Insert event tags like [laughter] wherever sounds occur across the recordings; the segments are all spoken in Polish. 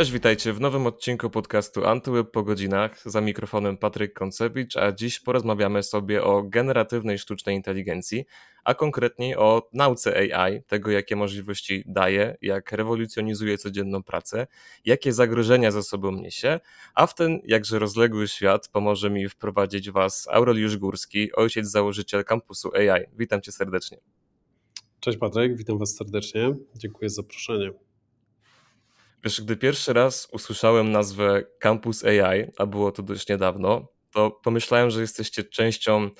Cześć, witajcie w nowym odcinku podcastu Antyweb po godzinach. Za mikrofonem Patryk Koncewicz, a dziś porozmawiamy sobie o generatywnej sztucznej inteligencji, a konkretniej o nauce AI, tego jakie możliwości daje, jak rewolucjonizuje codzienną pracę, jakie zagrożenia za sobą niesie, a w ten jakże rozległy świat pomoże mi wprowadzić Was Aureliusz Górski, ojciec założyciel kampusu AI. Witam Cię serdecznie. Cześć Patryk, witam Was serdecznie. Dziękuję za zaproszenie. Wiesz, gdy pierwszy raz usłyszałem nazwę Campus AI, a było to dość niedawno, to pomyślałem, że jesteście częścią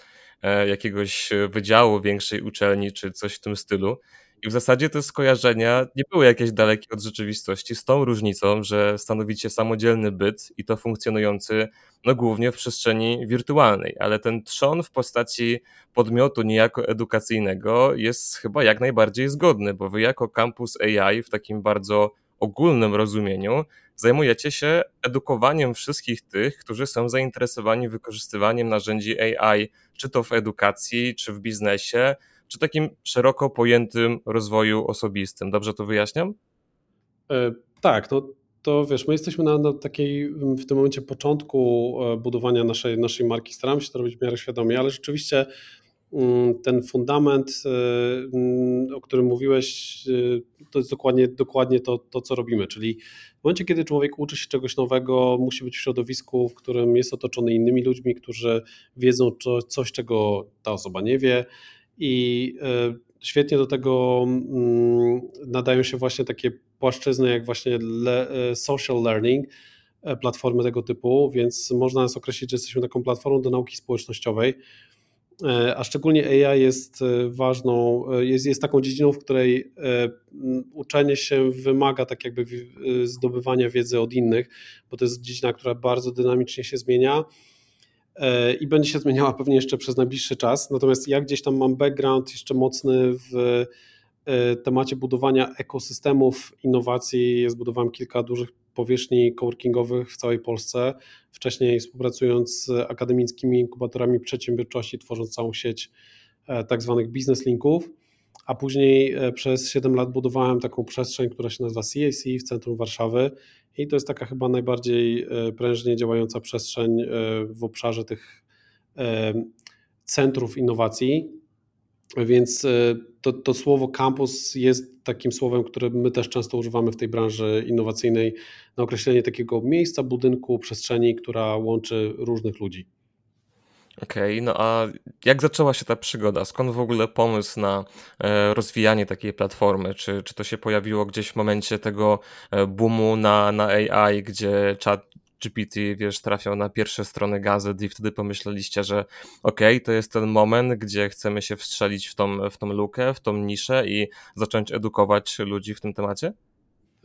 e, jakiegoś wydziału większej uczelni czy coś w tym stylu. I w zasadzie te skojarzenia nie były jakieś dalekie od rzeczywistości, z tą różnicą, że stanowicie samodzielny byt i to funkcjonujący no, głównie w przestrzeni wirtualnej, ale ten trzon w postaci podmiotu niejako edukacyjnego jest chyba jak najbardziej zgodny, bo wy jako Campus AI w takim bardzo ogólnym rozumieniu zajmujecie się edukowaniem wszystkich tych, którzy są zainteresowani wykorzystywaniem narzędzi AI, czy to w edukacji, czy w biznesie, czy takim szeroko pojętym rozwoju osobistym. Dobrze to wyjaśniam? E, tak, no to wiesz, my jesteśmy na, na, takiej w tym momencie początku e, budowania naszej, naszej marki. Staramy się to robić w miarę świadomie, ale rzeczywiście Mm, ten fundament, y, mm, o którym mówiłeś, y, to jest dokładnie, dokładnie to, to, co robimy. Czyli w momencie, kiedy człowiek uczy się czegoś nowego, musi być w środowisku, w którym jest otoczony innymi ludźmi, którzy wiedzą coś, czego ta osoba nie wie. I y, świetnie do tego mm, nadają się właśnie takie płaszczyzny, jak właśnie social learning, platformy tego typu, więc można nas określić, że jesteśmy taką platformą do nauki społecznościowej a szczególnie AI jest e, ważną, e, jest, jest taką dziedziną, w której uczenie się wymaga tak jakby zdobywania wiedzy od innych, bo to jest dziedzina, która bardzo dynamicznie się zmienia i będzie się zmieniała pewnie jeszcze przez najbliższy czas. Natomiast ja gdzieś tam mam background jeszcze mocny w temacie budowania ekosystemów innowacji. Zbudowałem kilka dużych powierzchni coworkingowych w całej Polsce, wcześniej współpracując z akademickimi inkubatorami przedsiębiorczości, tworząc całą sieć e, tak zwanych business linków, a później e, przez 7 lat budowałem taką przestrzeń, która się nazywa CAC w centrum Warszawy i to jest taka chyba najbardziej e, prężnie działająca przestrzeń w obszarze tych centrów innowacji. Więc to, to słowo campus jest takim słowem, które my też często używamy w tej branży innowacyjnej na określenie takiego miejsca, budynku, przestrzeni, która łączy różnych ludzi. Okej, okay, no a jak zaczęła się ta przygoda? Skąd w ogóle pomysł na e, rozwijanie takiej platformy? Czy, czy to się pojawiło gdzieś w momencie tego e, boomu na, na AI, gdzie chat GPT, wiesz, trafiał na pierwsze strony gazet i wtedy pomyśleliście, że okej, okay, to jest ten moment, gdzie chcemy się wstrzelić w tą, w tą lukę, w tą niszę i zacząć edukować ludzi w tym temacie?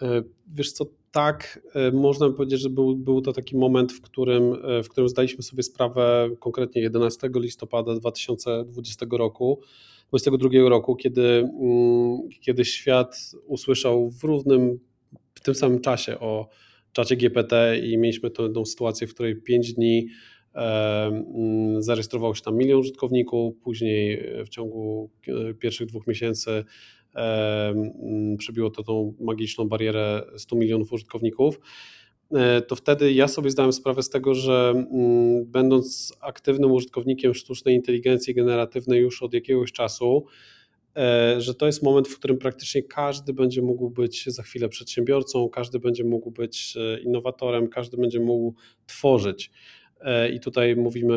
E, wiesz co, tak, e, można powiedzieć, że był, był to taki moment, w którym, e, w którym zdaliśmy sobie sprawę, konkretnie 11 listopada 2020 roku, 2022 roku, kiedy, mm, kiedy świat usłyszał w równym, w tym samym czasie o czacie GPT i mieliśmy tę sytuację, w której 5 dni zarejestrowało się tam milion użytkowników, później w ciągu pierwszych dwóch miesięcy przebiło to tą magiczną barierę 100 milionów użytkowników, e, to wtedy ja sobie zdałem sprawę z tego, że będąc aktywnym użytkownikiem sztucznej inteligencji generatywnej już od jakiegoś czasu, E, że to jest moment, w którym praktycznie każdy będzie mógł być za chwilę przedsiębiorcą, każdy będzie mógł być e, innowatorem, każdy będzie mógł tworzyć. E, I tutaj mówimy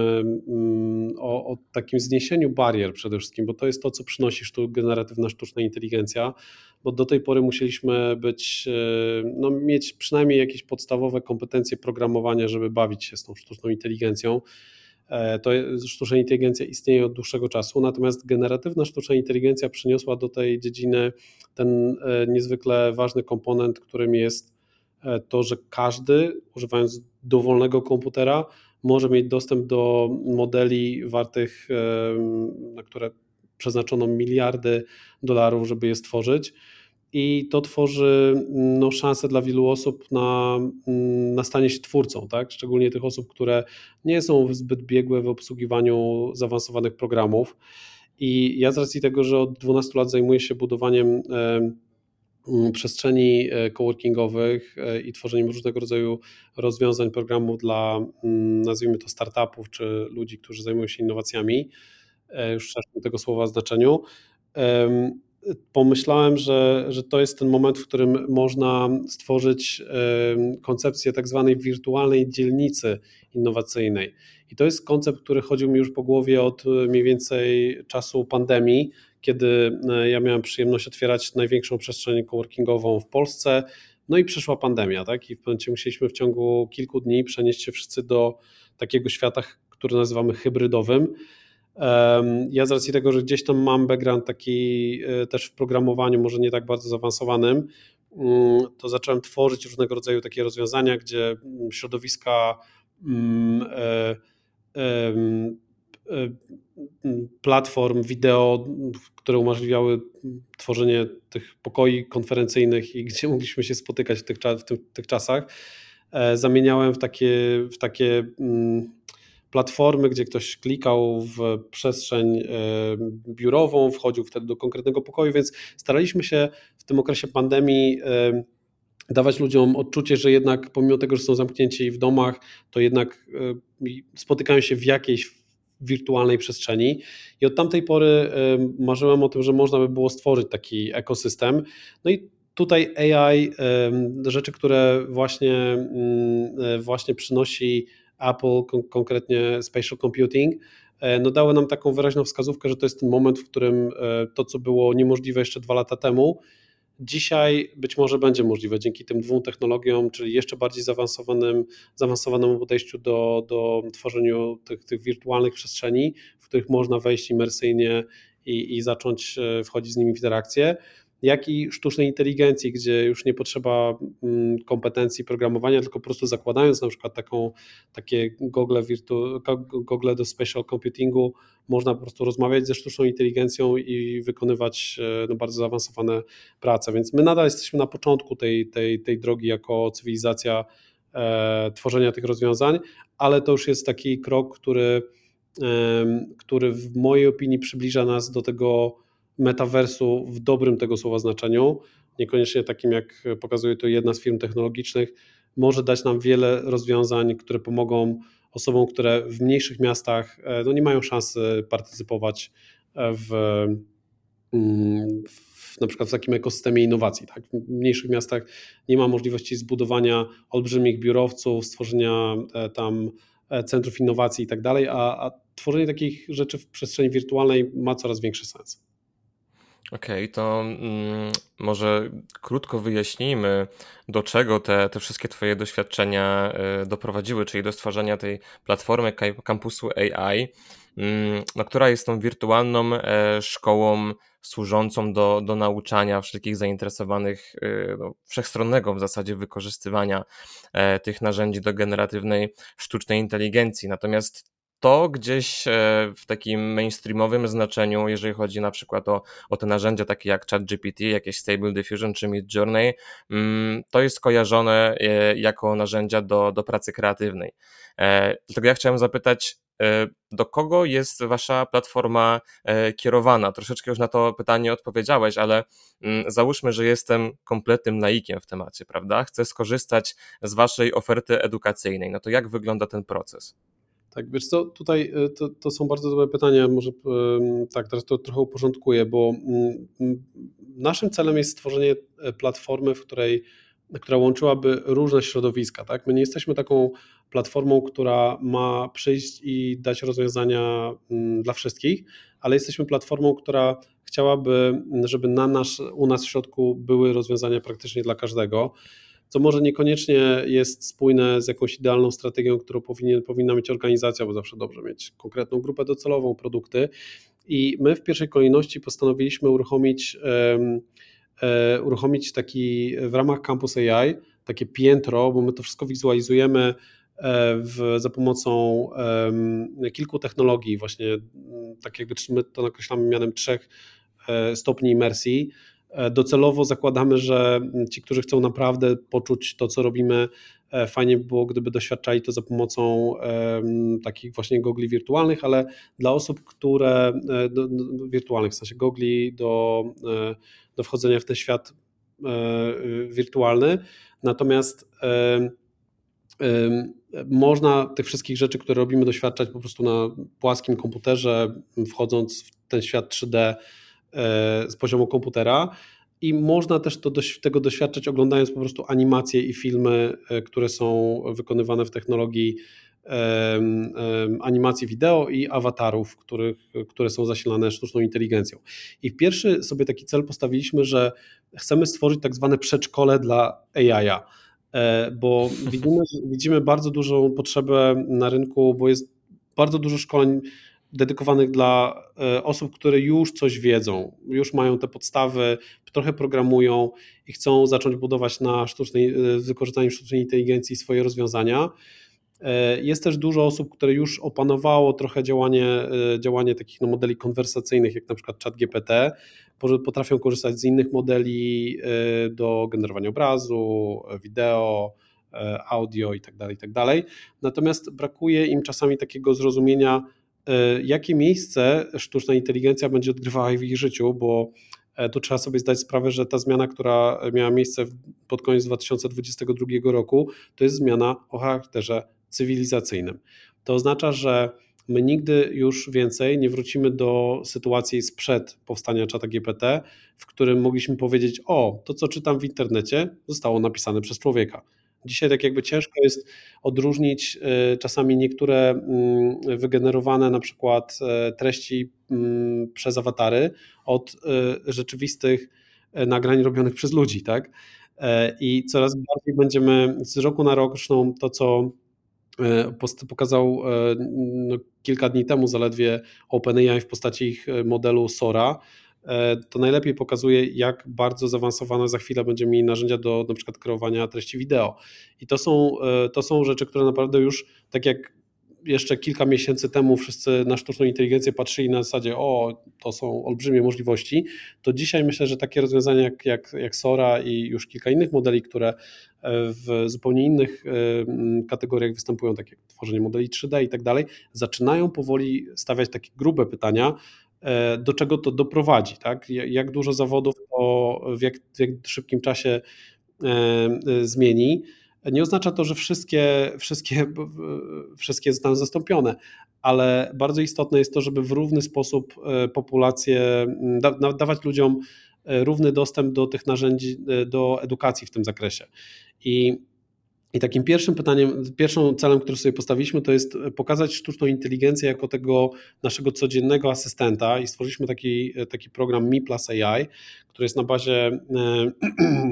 mm, o, o, takim zniesieniu barier przede wszystkim, bo to jest to, co przynosi sztuk, generatywna sztuczna inteligencja, bo do tej pory musieliśmy być, no, mieć przynajmniej jakieś podstawowe kompetencje programowania, żeby bawić się z tą sztuczną inteligencją. E, to sztuczna inteligencja istnieje od dłuższego czasu, natomiast generatywna sztuczna inteligencja przyniosła do tej dziedziny ten e, niezwykle ważny komponent, którym jest e, to, że każdy, używając dowolnego komputera, może mieć dostęp do modeli wartych, na które przeznaczono miliardy dolarów, żeby je stworzyć i to tworzy no, szansę dla wielu osób na, na stanie się twórcą, tak? szczególnie tych osób, które nie są zbyt biegłe w obsługiwaniu zaawansowanych programów. I ja z racji tego, że od 12 lat zajmuję się budowaniem mm, przestrzeni coworkingowych i tworzeniem różnego rodzaju rozwiązań, programów dla, mm, nazwijmy to, startupów czy ludzi, którzy zajmują się innowacjami, już w tego słowa znaczeniu pomyślałem, że, że to jest ten moment, w którym można stworzyć koncepcję tak zwanej wirtualnej dzielnicy innowacyjnej. I to jest koncept, który chodził mi już po głowie od mniej więcej czasu pandemii, kiedy e, ja miałem przyjemność otwierać największą przestrzeń coworkingową w Polsce. No i przyszła pandemia, tak? I w momencie musieliśmy w ciągu kilku dni przenieść się wszyscy do takiego świata, który nazywamy hybrydowym ja z racji tego, że gdzieś tam mam background taki e, też w programowaniu, może nie tak bardzo zaawansowanym, mm, to zacząłem tworzyć różnego rodzaju takie rozwiązania, gdzie mm, środowiska mm, e, e, platform wideo, które umożliwiały tworzenie tych pokoi konferencyjnych i gdzie [laughs] mogliśmy się spotykać w tych, w tych, tych czasach, zamieniałem w takie, w takie platformy, gdzie ktoś klikał w przestrzeń e, biurową, wchodził wtedy do konkretnego pokoju, więc staraliśmy się w tym okresie pandemii e, dawać ludziom odczucie, że jednak pomimo tego, że są zamknięci w domach, to jednak e, spotykają się w jakiejś wirtualnej przestrzeni. I od tamtej pory marzyłem o tym, że można by było stworzyć taki ekosystem. No i tutaj AI, rzeczy, które właśnie, mm, właśnie przynosi Apple, kon konkretnie Spatial Computing, e, no dały nam taką wyraźną wskazówkę, że to jest ten moment, w którym e, to, co było niemożliwe jeszcze dwa lata temu, dzisiaj być może będzie możliwe dzięki tym dwóm technologiom, czyli jeszcze bardziej zaawansowanym, zaawansowanemu podejściu do, do tworzeniu tych, tych wirtualnych przestrzeni, w których można wejść imersyjnie i, i zacząć e, wchodzić z nimi w interakcję jak i sztucznej inteligencji, gdzie już nie potrzeba mm, kompetencji programowania, tylko po prostu zakładając na przykład taką, takie gogle, wirtu, gogle do special computingu, można po prostu rozmawiać ze sztuczną inteligencją i wykonywać e, no, bardzo zaawansowane prace. Więc my nadal jesteśmy na początku tej, tej, tej drogi jako cywilizacja e, tworzenia tych rozwiązań, ale to już jest taki krok, który, e, który w mojej opinii przybliża nas do tego metaversu w dobrym tego słowa znaczeniu, niekoniecznie takim jak pokazuje to jedna z firm technologicznych, może dać nam wiele rozwiązań, które pomogą osobom, które w mniejszych miastach e, no nie mają szansy partycypować e, w, mm, w, na przykład w takim ekosystemie innowacji. Tak? W mniejszych miastach nie ma możliwości zbudowania olbrzymich biurowców, stworzenia e, tam centrów innowacji i tak dalej, a tworzenie takich rzeczy w przestrzeni wirtualnej ma coraz większy sens. Okej, okay, to mm, może krótko wyjaśnijmy, do czego te, te wszystkie Twoje doświadczenia y, doprowadziły, czyli do stworzenia tej platformy kampusu AI, mm, no, która jest tą wirtualną e, szkołą służącą do, do nauczania wszystkich zainteresowanych y, no, wszechstronnego w zasadzie wykorzystywania e, tych narzędzi do generatywnej sztucznej inteligencji. Natomiast to gdzieś e, w takim mainstreamowym znaczeniu, jeżeli chodzi na przykład o, o te narzędzia takie jak ChatGPT, jakieś Stable Diffusion czy Midjourney, mm, to jest kojarzone e, jako narzędzia do, do pracy kreatywnej. E, dlatego ja chciałem zapytać, do kogo jest wasza platforma kierowana? Troszeczkę już na to pytanie odpowiedziałeś, ale mm, załóżmy, że jestem kompletnym laikiem w temacie, prawda? Chcę skorzystać z waszej oferty edukacyjnej. No to jak wygląda ten proces? Tak, wiesz co, tutaj e, to, to, są bardzo dobre pytania, może tak, teraz to trochę uporządkuję, bo mm, naszym celem jest stworzenie e, platformy, w której, która łączyłaby różne środowiska, tak? My nie jesteśmy taką platformą, która ma przyjść i dać rozwiązania dla wszystkich, ale jesteśmy platformą, która chciałaby, żeby na nasz, u nas w środku były rozwiązania praktycznie dla każdego co może niekoniecznie jest spójne z jakąś idealną strategią, którą powinien, powinna mieć organizacja, bo zawsze dobrze mieć konkretną grupę docelową, produkty. I my w pierwszej kolejności postanowiliśmy uruchomić, um, uruchomić taki w ramach Campus AI takie piętro, bo my to wszystko wizualizujemy e, w, za pomocą um, kilku technologii, właśnie tak jakby my to nakreślamy mianem trzech e, stopni imersji. E, docelowo zakładamy, że ci, którzy chcą naprawdę poczuć to, co robimy, e, fajnie by było, gdyby doświadczali to za pomocą takich właśnie gogli wirtualnych, ale dla osób, które e, do, do, wirtualnych, w sensie gogli do, do wchodzenia w ten świat wirtualny, natomiast można tych wszystkich rzeczy, które robimy, doświadczać po prostu na płaskim komputerze, wchodząc w ten świat 3D z poziomu komputera. I można też to, tego doświadczać oglądając po prostu animacje i filmy, które są wykonywane w technologii animacji wideo i awatarów, których, które są zasilane sztuczną inteligencją. I pierwszy sobie taki cel postawiliśmy, że chcemy stworzyć tak zwane przedszkole dla AI, e, bo [laughs] widzimy, widzimy bardzo dużą potrzebę na rynku, bo jest bardzo dużo szkoleń dedykowanych dla e, osób, które już coś wiedzą, już mają te podstawy, trochę programują i chcą zacząć budować na sztucznej, z wykorzystaniem sztucznej inteligencji swoje rozwiązania. E, jest też dużo osób, które już opanowało trochę działanie, e, działanie takich no, modeli konwersacyjnych, jak na przykład ChatGPT, potrafią korzystać z innych modeli e, do generowania obrazu, wideo, audio itd., tak itd. Tak Natomiast brakuje im czasami takiego zrozumienia, jakie miejsce sztuczna inteligencja będzie odgrywała w ich życiu, bo tu trzeba sobie zdać sprawę, że ta zmiana, która miała miejsce pod koniec 2022 roku, to jest zmiana o charakterze cywilizacyjnym. To oznacza, że my nigdy już więcej nie wrócimy do sytuacji sprzed powstania czata GPT, w którym mogliśmy powiedzieć: O, to co czytam w internecie zostało napisane przez człowieka. Dzisiaj tak jakby ciężko jest odróżnić e, czasami niektóre mm, wygenerowane na przykład e, treści mm, przez awatary od e, rzeczywistych nagrań robionych przez ludzi, tak? I coraz bardziej będziemy z roku na rok, zresztą to co pokazał no, kilka dni temu zaledwie OpenAI w postaci ich modelu Sora, to najlepiej pokazuje, jak bardzo zaawansowane za chwilę będziemy mieli narzędzia do na przykład kreowania treści wideo. I to są, to są rzeczy, które naprawdę już, tak jak jeszcze kilka miesięcy temu wszyscy na sztuczną inteligencję patrzyli na zasadzie, o, to są olbrzymie możliwości, to dzisiaj myślę, że takie rozwiązania jak, jak, jak Sora i już kilka innych modeli, które w zupełnie innych kategoriach występują, takie jak tworzenie modeli 3D i tak dalej, zaczynają powoli stawiać takie grube pytania, e, do czego to doprowadzi, tak? jak dużo zawodów to w jak, w jak szybkim czasie e, zmieni. Nie oznacza to, że wszystkie, wszystkie, [laughs] wszystkie zostaną zastąpione, ale bardzo istotne jest to, żeby w równy sposób e, populację, da, dawać ludziom równy dostęp do tych narzędzi, do edukacji w tym zakresie. I, I takim pierwszym pytaniem, pierwszym celem, który sobie postawiliśmy, to jest pokazać sztuczną inteligencję jako tego naszego codziennego asystenta i stworzyliśmy taki, taki program Mi Plus AI, który jest na bazie e,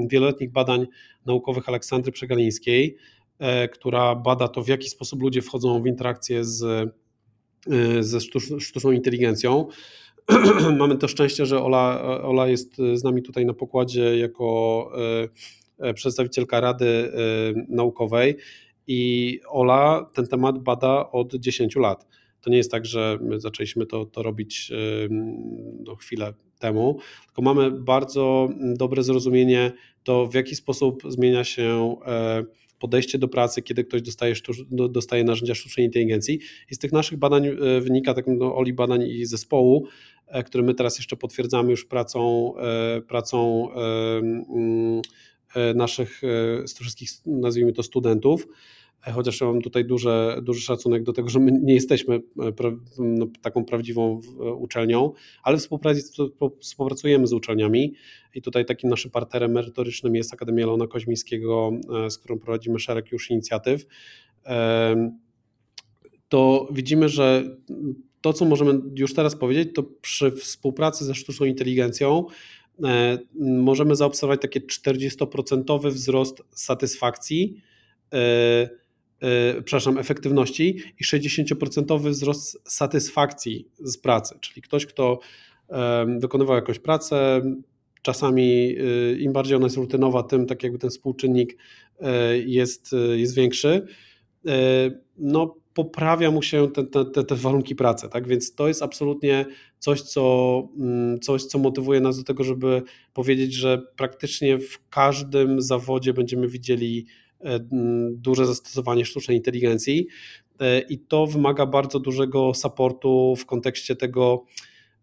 [clears throat] wieloletnich badań naukowych Aleksandry Przegalińskiej, e, która bada to, w jaki sposób ludzie wchodzą w interakcję z, e, ze sztuczną inteligencją. [clears throat] Mamy to szczęście, że Ola, Ola jest z nami tutaj na pokładzie jako przedstawicielka Rady e, Naukowej i Ola ten temat bada od 10 lat. To nie jest tak, że my zaczęliśmy to, to robić e, no, chwilę temu, tylko mamy bardzo dobre zrozumienie to, w jaki sposób zmienia się podejście do pracy, kiedy ktoś dostaje, dostaje narzędzia sztucznej inteligencji. I z tych naszych badań wynika, tak no, Oli badań i zespołu, które my teraz jeszcze potwierdzamy już pracą, pracą E, naszych e, z wszystkich, nazwijmy to, studentów. E, chociaż ja mam tutaj duży, duży szacunek do tego, że my nie jesteśmy no, taką prawdziwą uczelnią, ale współpracujemy z uczelniami i tutaj takim naszym partnerem merytorycznym jest Akademia Leona Koźmińskiego, z którą prowadzimy szereg już inicjatyw. To widzimy, że to, co możemy już teraz powiedzieć, to przy współpracy ze sztuczną inteligencją E, możemy zaobserwować takie 40% wzrost satysfakcji, e, e, przepraszam, efektywności i 60% wzrost satysfakcji z pracy. Czyli ktoś, kto wykonywał jakąś pracę, czasami im bardziej ona jest rutynowa, tym tak jakby ten współczynnik jest, jest większy. No, poprawia mu się te, te, te, warunki pracy, tak? Więc to jest absolutnie coś co, mm, coś, co motywuje nas do tego, żeby powiedzieć, że praktycznie w każdym zawodzie będziemy widzieli e, mm, duże zastosowanie sztucznej inteligencji e, i to wymaga bardzo dużego supportu w kontekście tego,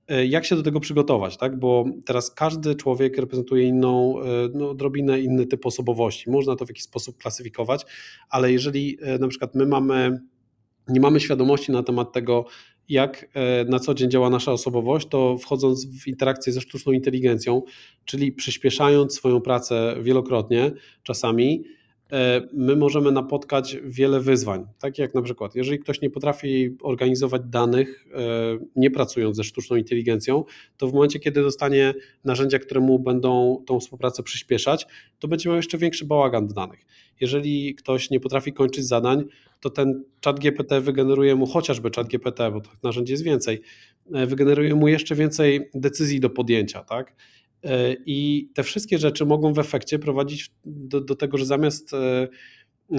E, jak się do tego przygotować, tak? Bo teraz każdy człowiek reprezentuje inną, no, odrobinę inny typ osobowości. Można to w jakiś sposób klasyfikować, ale jeżeli na przykład my mamy, nie mamy świadomości na temat tego, jak na co dzień działa nasza osobowość, to wchodząc w interakcję ze sztuczną inteligencją, czyli przyspieszając swoją pracę wielokrotnie, czasami, E, my możemy napotkać wiele wyzwań. Tak jak na przykład, jeżeli ktoś nie potrafi organizować danych, e, nie pracując ze sztuczną inteligencją, to w momencie, kiedy dostanie narzędzia, które mu będą tą współpracę przyspieszać, to będzie miał jeszcze większy bałagan danych. Jeżeli ktoś nie potrafi kończyć zadań, to ten czat GPT wygeneruje mu chociażby czat GPT, bo tych narzędzi jest więcej, e, wygeneruje mu jeszcze więcej decyzji do podjęcia, tak? E, I te wszystkie rzeczy mogą w efekcie prowadzić do, do tego, że zamiast e,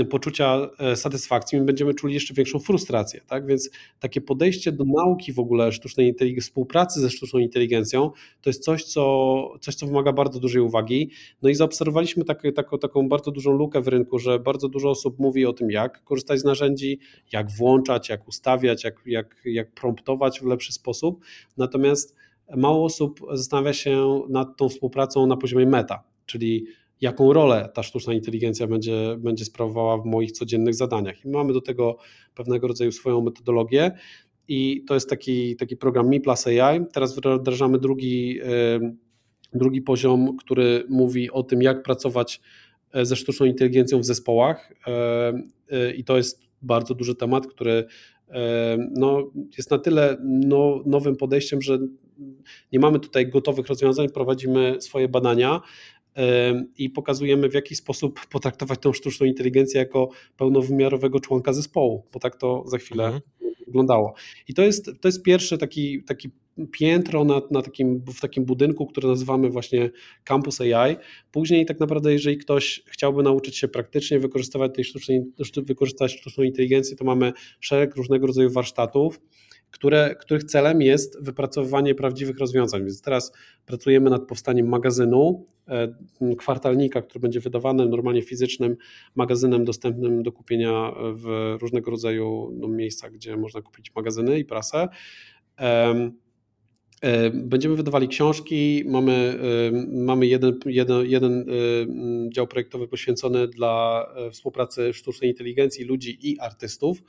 poczucia e, satysfakcji, my będziemy czuli jeszcze większą frustrację. Tak? Więc takie podejście do nauki w ogóle sztucznej inteligencji, współpracy ze sztuczną inteligencją, to jest coś, co, coś, co wymaga bardzo dużej uwagi. No i zaobserwowaliśmy tak, taką, taką bardzo dużą lukę w rynku, że bardzo dużo osób mówi o tym, jak korzystać z narzędzi, jak włączać, jak ustawiać, jak, jak, jak promptować w lepszy sposób. Natomiast mało osób zastanawia się nad tą współpracą na poziomie meta, czyli jaką rolę ta sztuczna inteligencja będzie, będzie sprawowała w moich codziennych zadaniach. I mamy do tego pewnego rodzaju swoją metodologię. I to jest taki, taki program Mi Plus AI. Teraz wdrażamy drugi, drugi poziom, który mówi o tym, jak pracować e, ze sztuczną inteligencją w zespołach. E, I to jest bardzo duży temat, który no, jest na tyle no, nowym podejściem, że nie mamy tutaj gotowych rozwiązań, prowadzimy swoje badania i pokazujemy, w jaki sposób potraktować tą sztuczną inteligencję jako pełnowymiarowego członka zespołu, bo tak to za chwilę mhm. Wyglądało. I to jest, to jest pierwszy taki, taki piętro na, na takim, w takim budynku, który nazywamy właśnie Campus AI. Później tak naprawdę, jeżeli ktoś chciałby nauczyć się praktycznie wykorzystywać tej sztucznej, wykorzystać sztuczną inteligencję, to mamy szereg różnego rodzaju warsztatów, które, których celem jest wypracowywanie prawdziwych rozwiązań. Więc teraz pracujemy nad powstaniem magazynu, e, kwartalnika, który będzie wydawany normalnie fizycznym magazynem dostępnym do kupienia w różnego rodzaju no, miejscach, gdzie można kupić magazyny i prasę. E, będziemy wydawali książki, mamy, e, mamy jeden, jeden, jeden dział projektowy poświęcony dla współpracy sztucznej inteligencji, ludzi i artystów.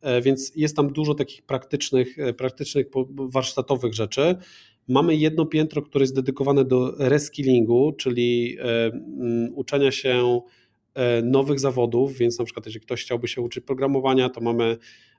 E, więc jest tam dużo takich praktycznych, e, praktycznych warsztatowych rzeczy. Mamy jedno piętro, które jest dedykowane do reskillingu, czyli e, uczenia się nowych zawodów, więc na przykład jeżeli ktoś chciałby się uczyć programowania, to mamy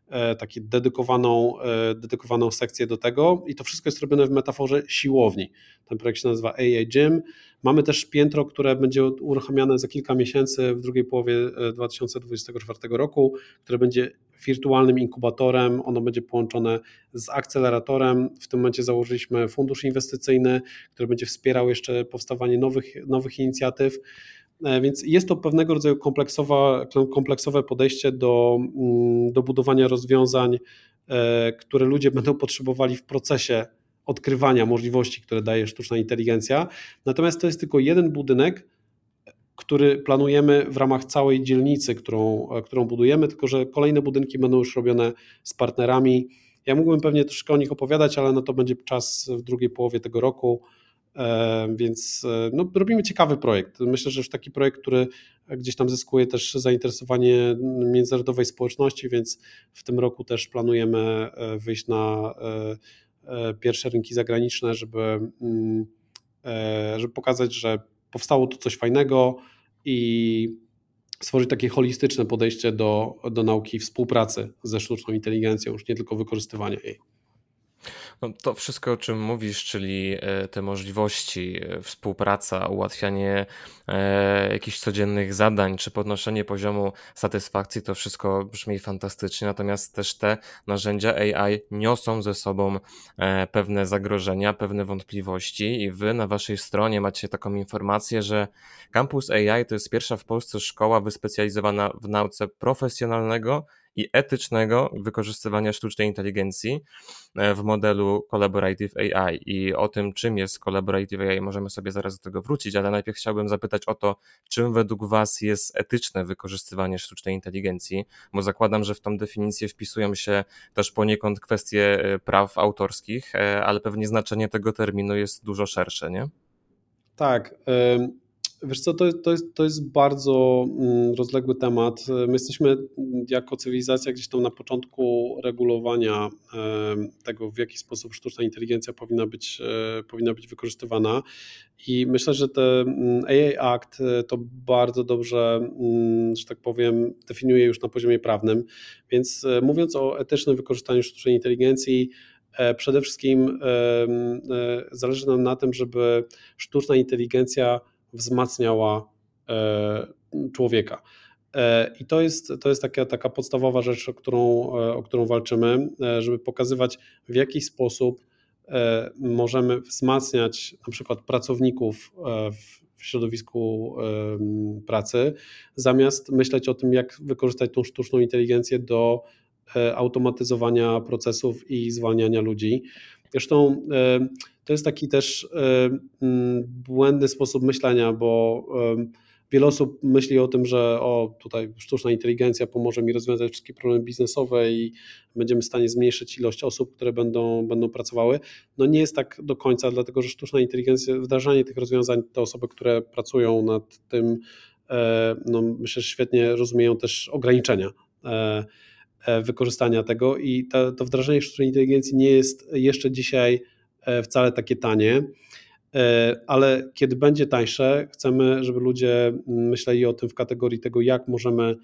taką dedykowaną, dedykowaną sekcję do tego i to wszystko jest robione w metaforze siłowni. Ten projekt się nazywa AI Gym. Mamy też piętro, które będzie uruchamiane za kilka miesięcy w drugiej połowie 2024 roku, które będzie wirtualnym inkubatorem, ono będzie połączone z akceleratorem. W tym momencie założyliśmy fundusz inwestycyjny, który będzie wspierał jeszcze powstawanie nowych, nowych inicjatyw. E, więc jest to pewnego rodzaju kompleksowa, kompleksowe podejście do, mm, do budowania rozwiązań, e, które ludzie [laughs] będą potrzebowali w procesie odkrywania możliwości, które daje sztuczna inteligencja. Natomiast to jest tylko jeden budynek, który planujemy w ramach całej dzielnicy, którą, którą budujemy, tylko że kolejne budynki będą już robione z partnerami. Ja mógłbym pewnie troszkę o nich opowiadać, ale no to będzie czas w drugiej połowie tego roku, e, więc e, no, robimy ciekawy projekt. Myślę, że już taki projekt, który gdzieś tam zyskuje też zainteresowanie międzynarodowej społeczności, więc w tym roku też planujemy e, wyjść na pierwsze rynki zagraniczne, żeby, mm, żeby pokazać, że powstało tu coś fajnego i stworzyć takie holistyczne podejście do, do nauki współpracy ze sztuczną inteligencją, już nie tylko wykorzystywania jej. No, to wszystko, o czym mówisz, czyli e, te możliwości, e, współpraca, ułatwianie e, jakichś codziennych zadań, czy podnoszenie poziomu satysfakcji, to wszystko brzmi fantastycznie. Natomiast też te narzędzia AI niosą ze sobą pewne zagrożenia, pewne wątpliwości, i wy na waszej stronie macie taką informację, że Campus AI to jest pierwsza w Polsce szkoła wyspecjalizowana w nauce profesjonalnego i etycznego wykorzystywania sztucznej inteligencji e, w modelu Collaborative AI. I o tym, czym jest Collaborative AI, możemy sobie zaraz do tego wrócić, ale najpierw chciałbym zapytać o to, czym według Was jest etyczne wykorzystywanie sztucznej inteligencji, bo zakładam, że w tą definicję wpisują się też poniekąd kwestie e, praw autorskich, e, ale pewnie znaczenie tego terminu jest dużo szersze, nie? Tak. Wiesz co, to, to, jest, to jest bardzo mm, rozległy temat. My jesteśmy jako cywilizacja gdzieś tam na początku regulowania tego, w jaki sposób sztuczna inteligencja powinna być, e, powinna być wykorzystywana. I myślę, że ten mm, AI Act e, to bardzo dobrze, mm, że tak powiem, definiuje już na poziomie prawnym. Więc e, mówiąc o etycznym wykorzystaniu sztucznej inteligencji, przede wszystkim zależy nam na tym, żeby sztuczna inteligencja wzmacniała e, człowieka. E, I to jest, to jest taka, taka podstawowa rzecz, o którą, e, o którą walczymy, żeby pokazywać, w jaki sposób możemy wzmacniać na przykład pracowników w środowisku pracy, zamiast myśleć o tym, jak wykorzystać tą sztuczną inteligencję do automatyzowania procesów i zwalniania ludzi. Zresztą to jest taki też e, mm, błędny sposób myślenia, bo wiele osób myśli o tym, że o tutaj sztuczna inteligencja pomoże mi rozwiązać wszystkie problemy biznesowe i będziemy w stanie zmniejszyć ilość osób, które będą, będą pracowały. No nie jest tak do końca, dlatego że sztuczna inteligencja, wdrażanie tych rozwiązań, te osoby, które pracują nad tym, e, no myślę, że świetnie rozumieją też ograniczenia e, wykorzystania tego i to, to wdrażanie sztucznej inteligencji nie jest jeszcze dzisiaj E, wcale takie tanie, e, ale kiedy będzie tańsze, chcemy, żeby ludzie myśleli o tym w kategorii tego, jak możemy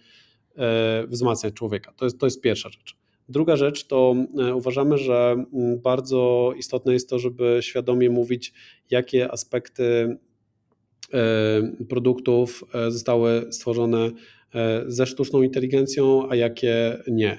e, wzmacniać człowieka. To jest, to jest pierwsza rzecz. Druga rzecz to uważamy, że bardzo istotne jest to, żeby świadomie mówić, jakie aspekty produktów zostały stworzone ze sztuczną inteligencją, a jakie nie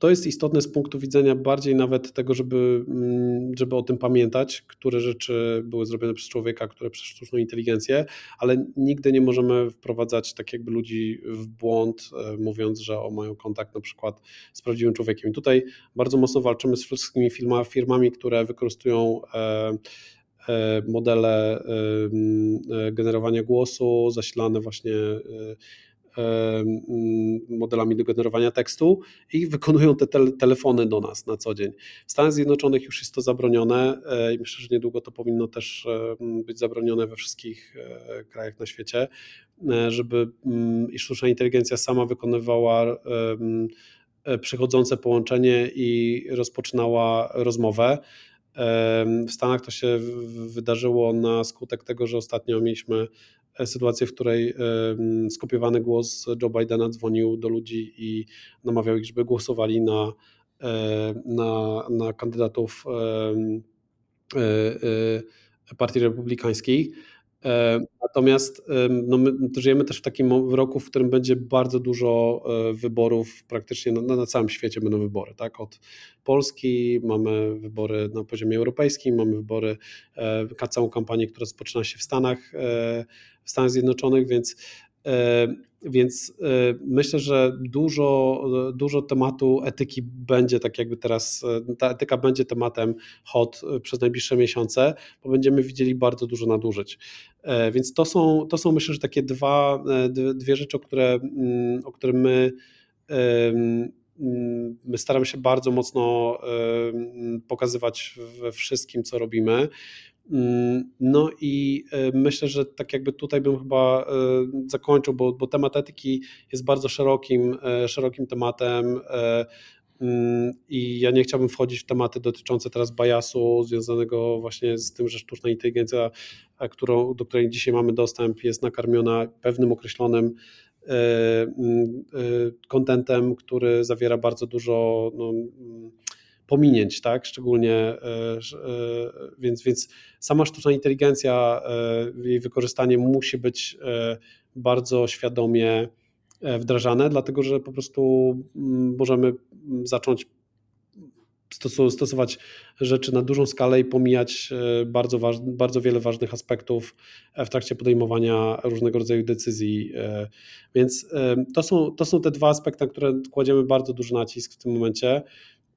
to jest istotne z punktu widzenia bardziej nawet tego, żeby, mm, żeby o tym pamiętać, które rzeczy były zrobione przez człowieka, które przez sztuczną inteligencję, ale nigdy nie możemy wprowadzać tak jakby ludzi w błąd, e, mówiąc, że o, mają kontakt na przykład z prawdziwym człowiekiem. I tutaj bardzo mocno walczymy z wszystkimi firma, firmami, które wykorzystują e, e, modele generowania głosu, zasilane właśnie modelami do generowania tekstu i wykonują te telefony do nas na co dzień. W Stanach Zjednoczonych już jest to zabronione e, i myślę, że niedługo to powinno też być zabronione we wszystkich e, krajach na świecie, e, żeby i sztuczna inteligencja sama wykonywała przychodzące połączenie i rozpoczynała rozmowę. W Stanach to się wydarzyło na skutek tego, że ostatnio mieliśmy sytuację, w której skopiowany głos Joe Bidena dzwonił do ludzi i namawiał ich, żeby głosowali na, na, na kandydatów e, e, Partii Republikańskiej. Natomiast no my żyjemy też w takim roku, w którym będzie bardzo dużo e, wyborów, praktycznie na, na, całym świecie będą wybory. Tak? Od Polski mamy wybory na poziomie europejskim, mamy wybory, całą kampanię, która rozpoczyna się w Stanach w Stanach Zjednoczonych, więc, e, więc e, myślę, że dużo, dużo tematu etyki będzie tak jakby teraz, e, ta etyka będzie tematem hot przez najbliższe miesiące, bo będziemy widzieli bardzo dużo nadużyć. Więc to są, to są myślę, że takie dwa, dwie rzeczy, o które, mm, o które my mm, my staramy się bardzo mocno pokazywać we wszystkim, co robimy. Mm, no i e, myślę, że tak jakby tutaj bym chyba e, zakończył, bo, bo temat etyki jest bardzo szerokim, e, szerokim tematem mm, i ja nie chciałbym wchodzić w tematy dotyczące teraz biasu związanego właśnie z tym, że sztuczna inteligencja, którą, do której dzisiaj mamy dostęp, jest nakarmiona pewnym określonym kontentem, mm, który zawiera bardzo dużo no, pominięć, tak? Szczególnie, e, e, więc, więc sama sztuczna inteligencja, e, jej wykorzystanie musi być bardzo świadomie wdrażane, dlatego że po prostu mm, możemy zacząć stosować rzeczy na dużą skalę i pomijać bardzo, waż, bardzo wiele ważnych aspektów w trakcie podejmowania różnego rodzaju decyzji. Więc to są, to są te dwa aspekty, na które kładziemy bardzo duży nacisk w tym momencie.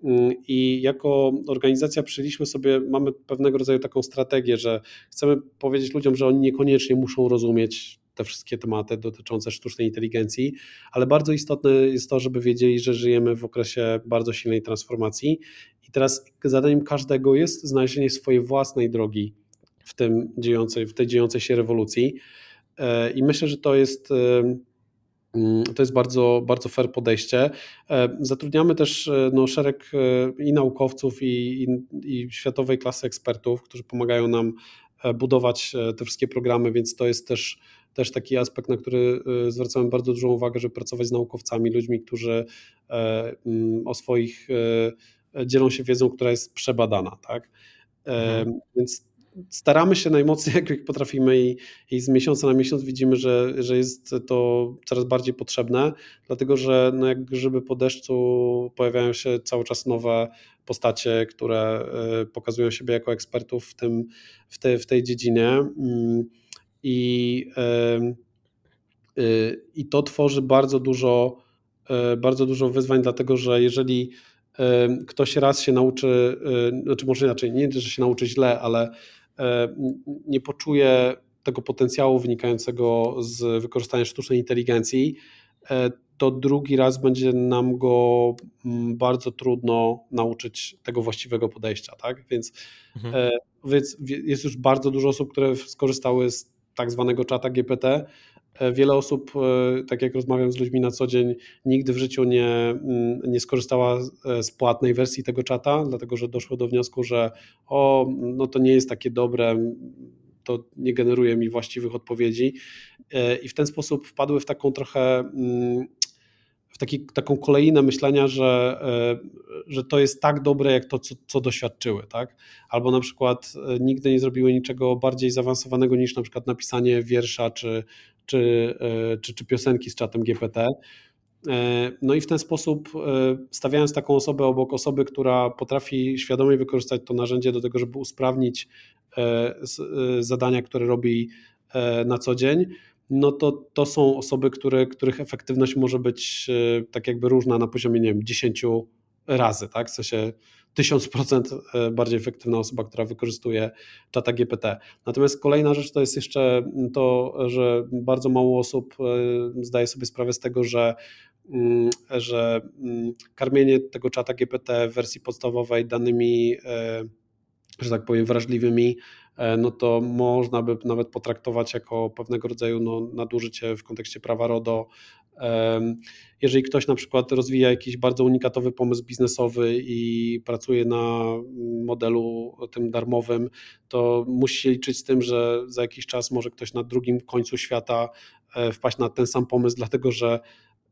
Mm, I jako organizacja przyjęliśmy sobie, mamy pewnego rodzaju taką strategię, że chcemy powiedzieć ludziom, że oni niekoniecznie muszą rozumieć te wszystkie tematy dotyczące sztucznej inteligencji, ale bardzo istotne jest to, żeby wiedzieli, że żyjemy w okresie bardzo silnej transformacji i teraz zadaniem każdego jest znalezienie swojej własnej drogi w tym dziejącej, w tej dziejącej się rewolucji. E, I myślę, że to jest Mm, to jest bardzo, bardzo fair podejście. E, zatrudniamy też e, no, szereg e, i naukowców, i, i, i światowej klasy ekspertów, którzy pomagają nam budować te wszystkie programy, więc to jest też, też taki aspekt, na który zwracamy bardzo dużą uwagę, żeby pracować z naukowcami, ludźmi, którzy mm, o swoich dzielą się wiedzą, która jest przebadana. Tak? Mhm. Więc staramy się najmocniej, [laughs] jak potrafimy i, i, z miesiąca na miesiąc widzimy, że, że jest to coraz bardziej potrzebne, dlatego że no jak grzyby po deszczu pojawiają się cały czas nowe postacie, które e, pokazują siebie jako ekspertów w, tym, w, te, w tej dziedzinie. Mm, i, e, i to tworzy bardzo dużo, bardzo dużo wyzwań, dlatego że jeżeli ktoś raz się nauczy, znaczy może inaczej, nie, że się nauczy źle, ale nie poczuje tego potencjału wynikającego z wykorzystania sztucznej inteligencji, e, to drugi raz będzie nam go mm, bardzo trudno nauczyć tego właściwego podejścia. Tak? Więc, mhm. E, więc jest już bardzo dużo osób, które skorzystały z tak zwanego czata GPT. Wiele osób, tak jak rozmawiam z ludźmi na co dzień, nigdy w życiu nie, mm, nie skorzystała z płatnej wersji tego czata, dlatego że doszło do wniosku, że o, no to nie jest takie dobre, to nie generuje mi właściwych odpowiedzi. E, I w ten sposób wpadły w taką trochę mm, w taki, taką kolejnę myślenia, że, e, że to jest tak dobre, jak to, co, co doświadczyły, tak? Albo na przykład e, nigdy nie zrobiły niczego bardziej zaawansowanego niż na przykład napisanie wiersza czy, czy, e, czy, czy piosenki z czatem GPT. No i w ten sposób, stawiając taką osobę obok osoby, która potrafi świadomie wykorzystać to narzędzie do tego, żeby usprawnić zadania, które robi na co dzień, no to to są osoby, które, których efektywność może być e, tak jakby różna na poziomie, nie wiem, 10 razy, tak? W sensie 1000% e, bardziej efektywna osoba, która wykorzystuje czata GPT. Natomiast kolejna rzecz to jest jeszcze to, że bardzo mało osób e, zdaje sobie sprawę z tego, że mm, że mm, karmienie tego czata GPT w wersji podstawowej danymi, że tak powiem, wrażliwymi E, no to można by nawet potraktować jako pewnego rodzaju no, nadużycie w kontekście prawa RODO. Jeżeli ktoś na przykład rozwija jakiś bardzo unikatowy pomysł biznesowy i pracuje na modelu tym darmowym, to musi się liczyć z tym, że za jakiś czas może ktoś na drugim końcu świata e, wpaść na ten sam pomysł, dlatego że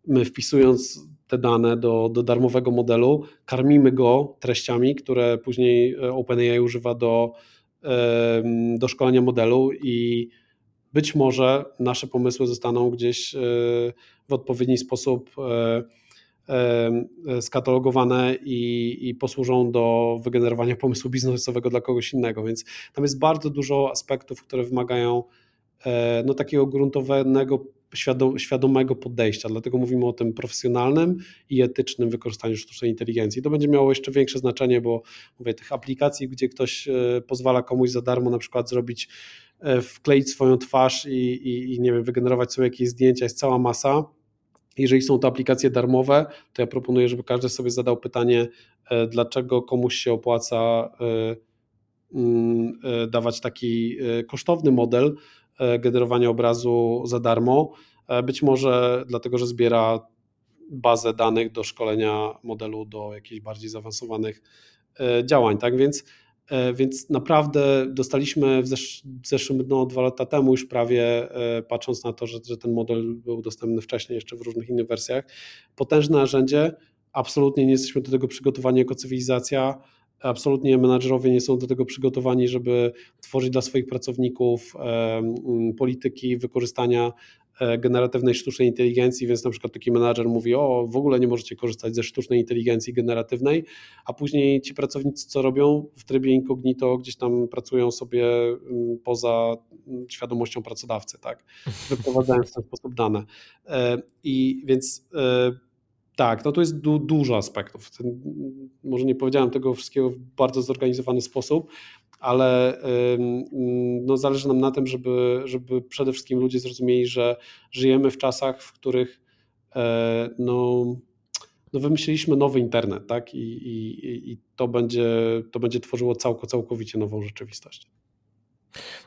my wpisując te dane do, do darmowego modelu, karmimy go treściami, które później e, OpenAI używa do do szkolenia modelu i być może nasze pomysły zostaną gdzieś e, w odpowiedni sposób e, e, skatalogowane i, i, posłużą do wygenerowania pomysłu biznesowego dla kogoś innego. Więc tam jest bardzo dużo aspektów, które wymagają no, takiego gruntownego świadomego podejścia. Dlatego mówimy o tym profesjonalnym i etycznym wykorzystaniu sztucznej inteligencji. To będzie miało jeszcze większe znaczenie, bo mówię, tych aplikacji, gdzie ktoś e, pozwala komuś za darmo na przykład zrobić, e, wkleić swoją twarz i, i, i nie wiem, wygenerować sobie jakieś zdjęcia, jest cała masa. Jeżeli są to aplikacje darmowe, to ja proponuję, żeby każdy sobie zadał pytanie, e, dlaczego komuś się opłaca mm, dawać taki kosztowny model, E, generowania obrazu za darmo. E, być może dlatego, że zbiera bazę danych do szkolenia modelu do jakichś bardziej zaawansowanych e, działań. Tak więc, więc naprawdę dostaliśmy w, zesz w zeszłym, no, dwa lata temu już prawie, patrząc na to, że, że ten model był dostępny wcześniej jeszcze w różnych innych wersjach, potężne narzędzie. Absolutnie nie jesteśmy do tego przygotowani jako cywilizacja absolutnie menadżerowie nie są do tego przygotowani, żeby tworzyć dla swoich pracowników polityki wykorzystania E, generatywnej sztucznej inteligencji, więc na przykład taki menadżer mówi, o w ogóle nie możecie korzystać ze sztucznej inteligencji generatywnej, a później ci pracownicy co robią w trybie incognito, gdzieś tam pracują sobie mm, poza mm, świadomością pracodawcy, tak, [laughs] wyprowadzając w ten sposób dane. E, I więc e, tak, no to jest du dużo aspektów. Może nie powiedziałem tego wszystkiego w bardzo zorganizowany sposób, ale no, zależy nam na tym, żeby, żeby przede wszystkim ludzie zrozumieli, że żyjemy w czasach, w których e, no, no wymyśliliśmy nowy internet, tak? I, i, i to, będzie, to będzie tworzyło całkowicie nową rzeczywistość.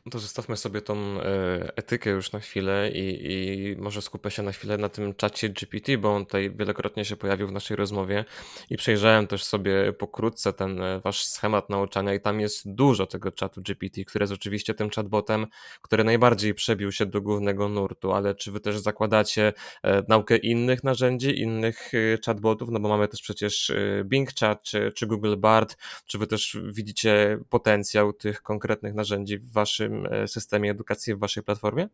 No to zostawmy sobie tą e, etykę już na chwilę i, i może skupę się na chwilę na tym czacie GPT, bo on tutaj wielokrotnie się pojawił w naszej rozmowie i przejrzałem też sobie pokrótce ten e, wasz schemat nauczania i tam jest dużo tego czatu GPT, który jest oczywiście tym chatbotem, który najbardziej przebił się do głównego nurtu, ale czy wy też zakładacie e, naukę innych narzędzi, innych chatbotów, no bo mamy też przecież Bing Chat czy, czy Google Bard, czy wy też widzicie potencjał tych konkretnych narzędzi w waszym e, systemie edukacji, w waszej platformie?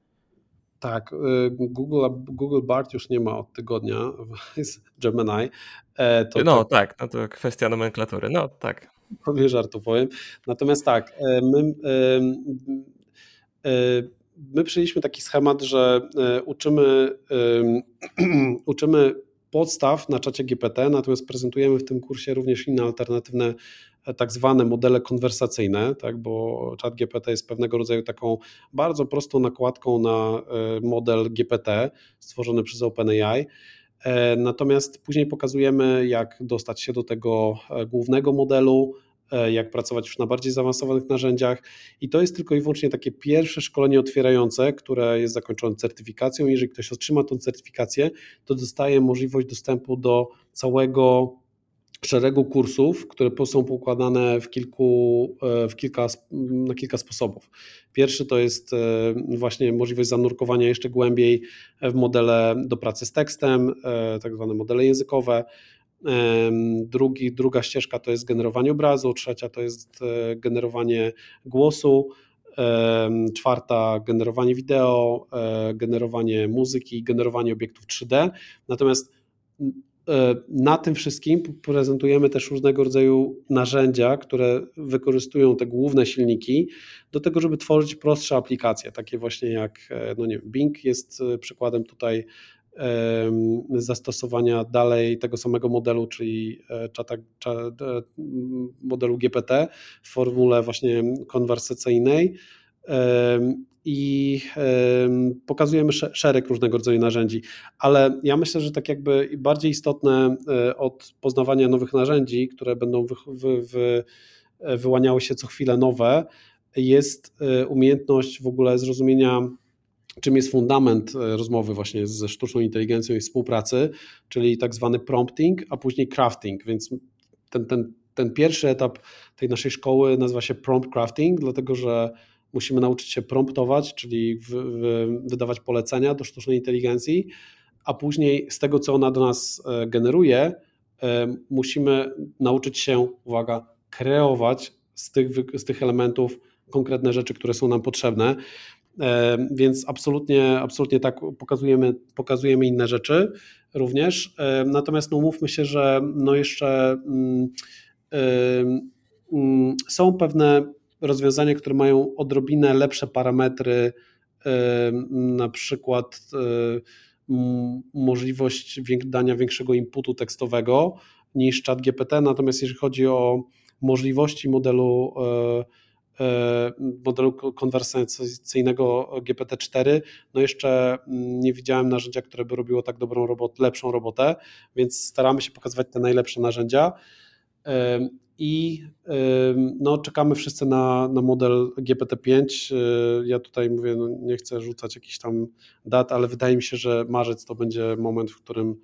Tak, e, Google, Google Bart już nie ma od tygodnia, [laughs] jest Gemini. E, to no tak, no to kwestia nomenklatury, no tak. Powiem żartu powiem. Natomiast tak, my, my przyjęliśmy taki schemat, że uczymy, [clears throat] uczymy podstaw na czacie GPT, natomiast prezentujemy w tym kursie również inne alternatywne tak zwane modele konwersacyjne, tak, bo chat GPT jest pewnego rodzaju taką bardzo prostą nakładką na e, model GPT stworzony przez OpenAI. E, natomiast później pokazujemy, jak dostać się do tego e, głównego modelu, jak pracować już na bardziej zaawansowanych narzędziach. I to jest tylko i wyłącznie takie pierwsze szkolenie otwierające, które jest zakończone certyfikacją. Jeżeli ktoś otrzyma tę certyfikację, to dostaje możliwość dostępu do całego szeregu kursów, które są poukładane w, kilku, e, w kilka, na kilka sposobów. Pierwszy to jest e, właśnie możliwość zanurkowania jeszcze głębiej w modele do pracy z tekstem, e, tak zwane modele językowe. Drugi, druga ścieżka to jest generowanie obrazu, trzecia to jest generowanie głosu, czwarta generowanie wideo, generowanie muzyki, generowanie obiektów 3D. Natomiast na tym wszystkim prezentujemy też różnego rodzaju narzędzia, które wykorzystują te główne silniki do tego, żeby tworzyć prostsze aplikacje, takie właśnie jak e, no nie wiem, Bing jest e, przykładem tutaj zastosowania dalej tego samego modelu, czyli czata, modelu GPT w formule właśnie konwersacyjnej i pokazujemy szereg różnego rodzaju narzędzi, ale ja myślę, że tak jakby bardziej istotne e, od poznawania nowych narzędzi, które będą wy, wy, wy, wyłaniały się co chwilę nowe, jest e, umiejętność w ogóle zrozumienia czym jest fundament e, rozmowy właśnie ze sztuczną inteligencją i współpracy, czyli tak zwany prompting, a później crafting, więc ten, ten, ten pierwszy etap tej naszej szkoły nazywa się prompt crafting, dlatego że musimy nauczyć się promptować, czyli w, w, wydawać polecenia do sztucznej inteligencji, a później z tego, co ona do nas e, generuje, e, musimy nauczyć się, uwaga, kreować z tych, z tych elementów konkretne rzeczy, które są nam potrzebne. E, więc absolutnie, absolutnie tak pokazujemy, pokazujemy inne rzeczy również. Natomiast no, mówmy się, że no jeszcze mm, mm, są pewne rozwiązania, które mają odrobinę lepsze parametry, na przykład możliwość dania większego inputu tekstowego niż chat GPT, natomiast jeżeli chodzi o możliwości modelu e, e, modelu konwersacyjnego GPT-4, no jeszcze nie widziałem narzędzia, które by robiło tak dobrą robotę, lepszą robotę, więc staramy się pokazywać te najlepsze narzędzia i no, czekamy wszyscy na, na model GPT-5. Y, ja tutaj mówię, no, nie chcę rzucać jakichś tam dat, ale wydaje mi się, że marzec to będzie moment, w którym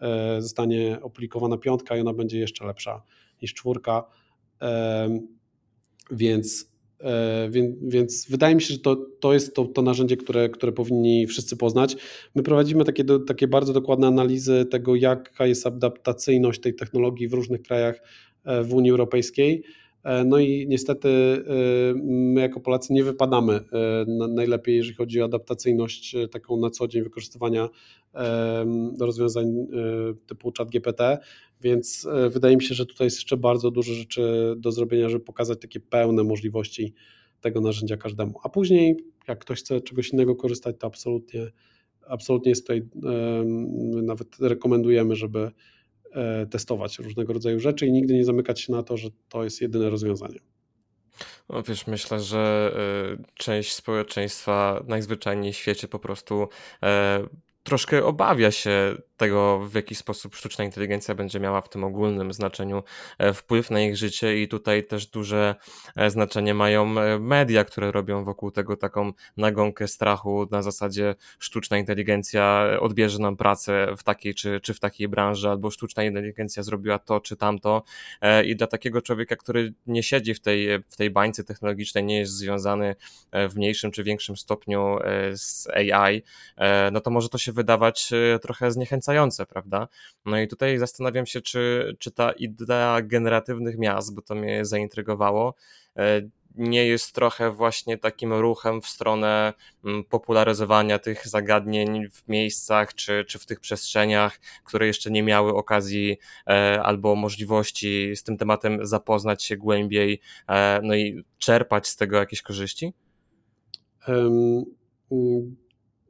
e, zostanie opublikowana piątka i ona będzie jeszcze lepsza niż czwórka. Więc, e, więc, więc wydaje mi się, że to, to jest to, to narzędzie, które, które powinni wszyscy poznać. My prowadzimy takie, takie bardzo dokładne analizy tego, jaka jest adaptacyjność tej technologii w różnych krajach w Unii Europejskiej. No i niestety my jako Polacy nie wypadamy najlepiej, jeżeli chodzi o adaptacyjność taką na co dzień wykorzystywania rozwiązań typu ChatGPT, więc wydaje mi się, że tutaj jest jeszcze bardzo dużo rzeczy do zrobienia, żeby pokazać takie pełne możliwości tego narzędzia każdemu. A później, jak ktoś chce czegoś innego korzystać, to absolutnie, absolutnie jest tutaj, nawet rekomendujemy, żeby e, testować różnego rodzaju rzeczy i nigdy nie zamykać się na to, że to jest jedyne rozwiązanie. No wiesz, myślę, że e, część społeczeństwa najzwyczajniej w świecie po prostu e, troszkę obawia się tego, w jaki sposób sztuczna inteligencja będzie miała w tym ogólnym znaczeniu e, wpływ na ich życie, i tutaj też duże e, znaczenie mają e, media, które robią wokół tego taką nagonkę strachu na zasadzie sztuczna inteligencja odbierze nam pracę w takiej czy, czy w takiej branży, albo sztuczna inteligencja zrobiła to czy tamto. I dla takiego człowieka, który nie siedzi w tej, w tej bańce technologicznej, nie jest związany w mniejszym czy większym stopniu z AI, no to może to się wydawać trochę zniechęcające prawda? No i tutaj zastanawiam się, czy, czy ta idea generatywnych miast, bo to mnie zaintrygowało, e, nie jest trochę właśnie takim ruchem w stronę mm, popularyzowania tych zagadnień w miejscach czy, czy w tych przestrzeniach, które jeszcze nie miały okazji e, albo możliwości z tym tematem zapoznać się głębiej, e, no i czerpać z tego jakieś korzyści? Um,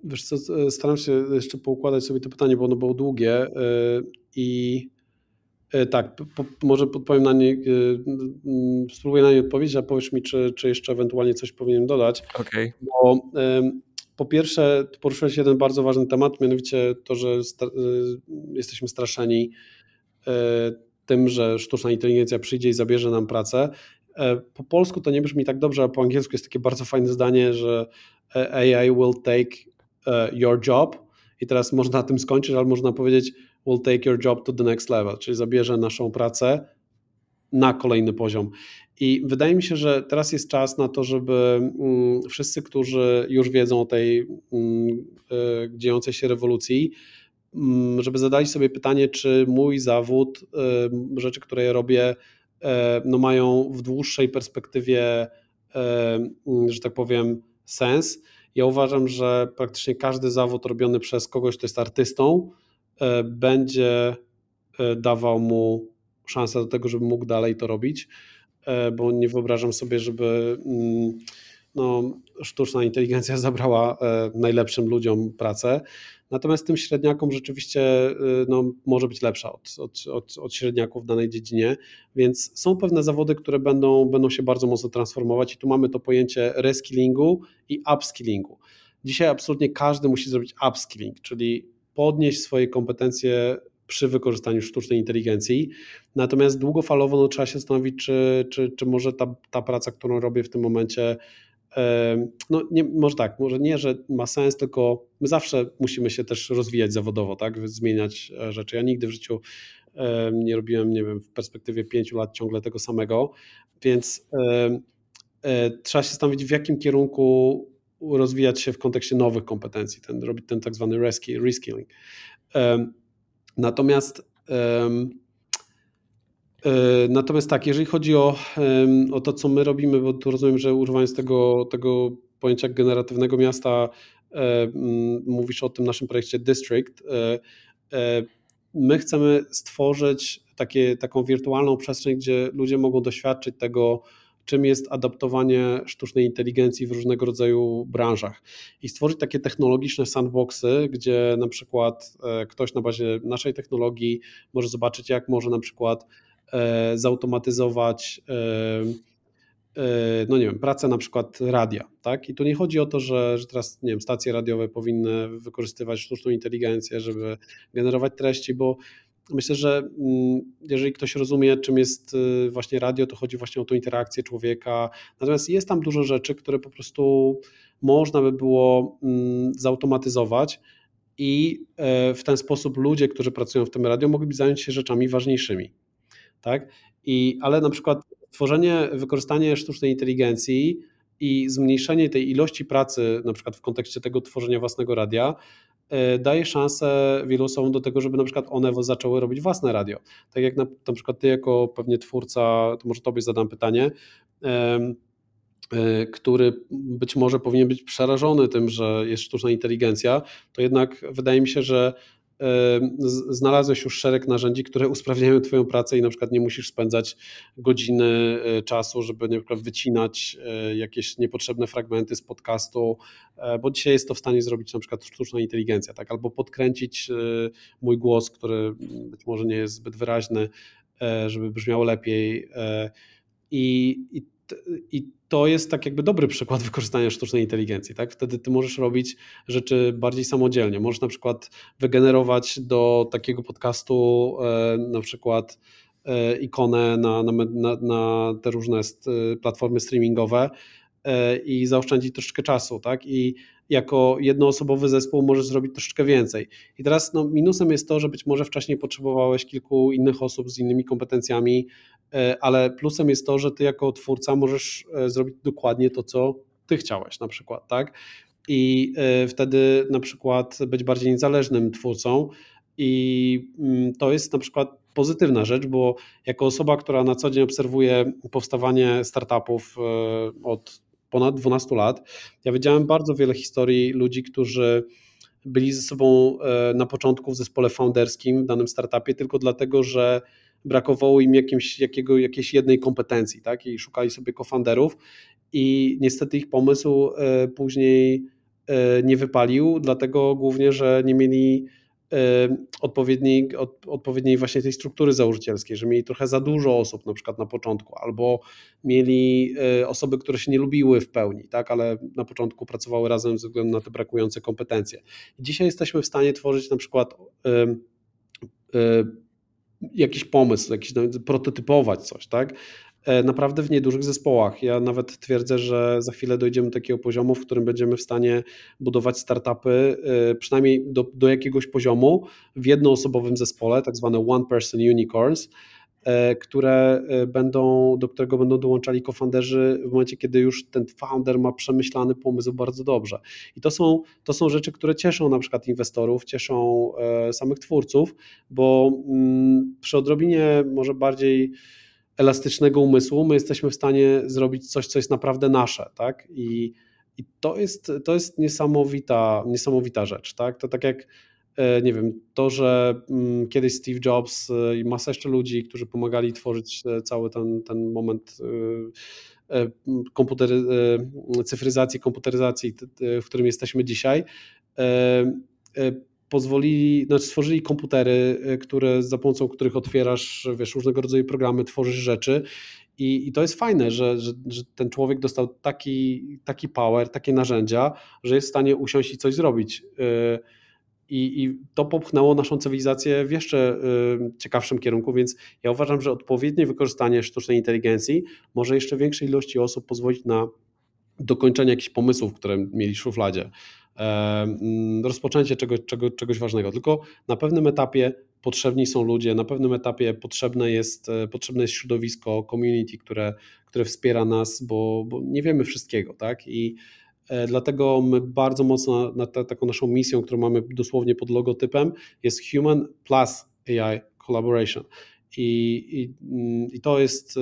Wiesz co, e, staram się jeszcze poukładać sobie to pytanie, bo ono było długie e, i e, tak, po, może podpowiem na nie, spróbuję na nie odpowiedzieć, a powiesz mi, czy, czy jeszcze ewentualnie coś powinienem dodać. Okay. Bo po pierwsze, poruszyłeś jeden bardzo ważny temat, mianowicie to, że sta jesteśmy straszeni tym, że sztuczna inteligencja przyjdzie i zabierze nam pracę. Po polsku to nie brzmi tak dobrze, a po angielsku jest takie bardzo fajne zdanie, że AI will take your job i teraz można na tym skończyć, ale można powiedzieć will take your job to the next level, czyli zabierze naszą pracę na kolejny poziom. I wydaje mi się, że teraz jest czas na to, żeby mm, wszyscy, którzy już wiedzą o tej mm, e, dziejącej się rewolucji, mm, żeby zadali sobie pytanie, czy mój zawód, e, rzeczy, które ja robię, no mają w dłuższej perspektywie, że tak powiem, sens ja uważam, że praktycznie każdy zawód robiony przez kogoś, kto jest artystą, e, będzie e, dawał mu szansę do tego, żeby mógł dalej to robić, e, bo nie wyobrażam sobie, żeby mm, no, sztuczna inteligencja [laughs] zabrała najlepszym ludziom pracę. Natomiast tym średniakom rzeczywiście y, no, może być lepsza od, od, od, od, średniaków w danej dziedzinie, więc są pewne zawody, które będą, będą się bardzo mocno transformować i tu mamy to pojęcie reskillingu i upskillingu. Dzisiaj absolutnie każdy musi zrobić upskilling, czyli podnieść swoje kompetencje przy wykorzystaniu sztucznej inteligencji. Natomiast długofalowo no, trzeba się zastanowić, czy, czy, czy może ta, ta praca, którą robię w tym momencie, no nie, może tak, może nie, że ma sens, tylko my zawsze musimy się też rozwijać zawodowo, tak, zmieniać e, rzeczy. Ja nigdy w życiu nie robiłem, nie wiem, w perspektywie pięciu lat ciągle tego samego, więc e, trzeba się zastanowić, w jakim kierunku rozwijać się w kontekście nowych kompetencji, ten, robić ten tak zwany reskilling. Natomiast natomiast tak, jeżeli chodzi o, o to, co my robimy, bo tu rozumiem, że używając tego, tego pojęcia generatywnego miasta, e, mówisz o tym naszym projekcie District. E, my chcemy stworzyć takie, taką wirtualną przestrzeń, gdzie ludzie mogą doświadczyć tego, czym jest adaptowanie sztucznej inteligencji w różnego rodzaju branżach i stworzyć takie technologiczne sandboxy, gdzie na przykład ktoś na bazie naszej technologii może zobaczyć, jak może na przykład E, zautomatyzować e, e, no nie wiem, pracę na przykład radia, tak? I tu nie chodzi o to, że, że teraz, nie wiem, stacje radiowe powinny wykorzystywać sztuczną inteligencję, żeby generować treści, bo myślę, że mm, jeżeli ktoś rozumie, czym jest właśnie radio, to chodzi właśnie o tą interakcję człowieka. Natomiast jest tam dużo rzeczy, które po prostu można by było mm, zautomatyzować i w ten sposób ludzie, którzy pracują w tym radio, mogliby zająć się rzeczami ważniejszymi tak? I, ale na przykład tworzenie, wykorzystanie sztucznej inteligencji i zmniejszenie tej ilości pracy, na przykład w kontekście tego tworzenia własnego radia, daje szansę wielu osobom do tego, żeby na przykład one zaczęły robić własne radio. Tak jak na, na przykład ty jako pewnie twórca, to może tobie zadam pytanie, który być może powinien być przerażony tym, że jest sztuczna inteligencja, to jednak wydaje mi się, że znalazłeś już szereg narzędzi, które usprawniają Twoją pracę i na przykład nie musisz spędzać godziny e, czasu, żeby na przykład wycinać e, jakieś niepotrzebne fragmenty z podcastu, e, bo dzisiaj jest to w stanie zrobić na przykład sztuczna inteligencja, tak? albo podkręcić mój głos, który być może nie jest zbyt wyraźny, żeby brzmiał lepiej. I, i, i to jest tak jakby dobry przykład wykorzystania sztucznej inteligencji, tak? Wtedy ty możesz robić rzeczy bardziej samodzielnie. Możesz na przykład wygenerować do takiego podcastu e, na przykład e, ikonę na, na, na, na te różne platformy streamingowe e, i zaoszczędzić troszeczkę czasu, tak? I jako jednoosobowy zespół możesz zrobić troszeczkę więcej. I teraz no, minusem jest to, że być może wcześniej potrzebowałeś kilku innych osób z innymi kompetencjami, e, ale plusem jest to, że ty jako twórca możesz e, zrobić dokładnie to, co ty chciałeś na przykład, tak? I e, wtedy na przykład być bardziej niezależnym twórcą i mm, to jest na przykład pozytywna rzecz, bo jako osoba, która na co dzień obserwuje powstawanie startupów od ponad 12 lat. Ja wiedziałem bardzo wiele historii ludzi, którzy byli ze sobą e, na początku w zespole founderskim w danym startupie tylko dlatego, że brakowało im jakimś, jakiego, jakiejś jednej kompetencji, tak? I szukali sobie cofounderów i niestety ich pomysł e, później e, nie wypalił, dlatego głównie, że nie mieli odpowiedniej, od, odpowiedniej właśnie tej struktury założycielskiej, że mieli trochę za dużo osób na przykład na początku, albo mieli e, osoby, które się nie lubiły w pełni, tak, ale na początku pracowały razem ze względu na te brakujące kompetencje. Dzisiaj jesteśmy w stanie tworzyć na przykład jakiś pomysł, jakiś, prototypować coś, tak? E, naprawdę w niedużych zespołach. Ja nawet twierdzę, że za chwilę dojdziemy do takiego poziomu, w którym będziemy w stanie budować startupy e, przynajmniej do, do jakiegoś poziomu w jednoosobowym zespole, tak zwane one-person unicorns, e, które będą, do którego będą dołączali cofounderzy w momencie, kiedy już ten founder ma przemyślany pomysł bardzo dobrze. I to są, to są rzeczy, które cieszą na przykład inwestorów, cieszą samych twórców, bo mm, przy odrobinie może bardziej elastycznego umysłu, my jesteśmy w stanie zrobić coś, co jest naprawdę nasze, tak? I, i to, jest, to jest niesamowita, niesamowita rzecz, tak? To tak jak e, nie wiem, to, że mm, kiedyś Steve Jobs e, i masa jeszcze ludzi, którzy pomagali tworzyć e, cały ten, ten moment komputery, cyfryzacji, komputeryzacji, w którym jesteśmy dzisiaj, pozwolili, znaczy stworzyli komputery, y, które, za pomocą których otwierasz wiesz, różnego rodzaju programy, tworzysz rzeczy i, i to jest fajne, że, że, że, ten człowiek dostał taki, taki power, takie narzędzia, że jest w stanie usiąść i coś zrobić. Y, I, I, to popchnęło naszą cywilizację w jeszcze y, ciekawszym kierunku, więc ja uważam, że odpowiednie wykorzystanie sztucznej inteligencji może jeszcze większej ilości osób pozwolić na dokończenie jakichś pomysłów, które mieli w szufladzie. Rozpoczęcie czegoś, czego, czegoś ważnego. Tylko na pewnym etapie potrzebni są ludzie, na pewnym etapie potrzebne jest, e, potrzebne jest środowisko, community, które, które wspiera nas, bo, bo nie wiemy wszystkiego, tak? I e, Dlatego my bardzo mocno na ta, taką naszą misją, którą mamy dosłownie pod logotypem, jest Human plus AI Collaboration. I, i, mm, i to jest e,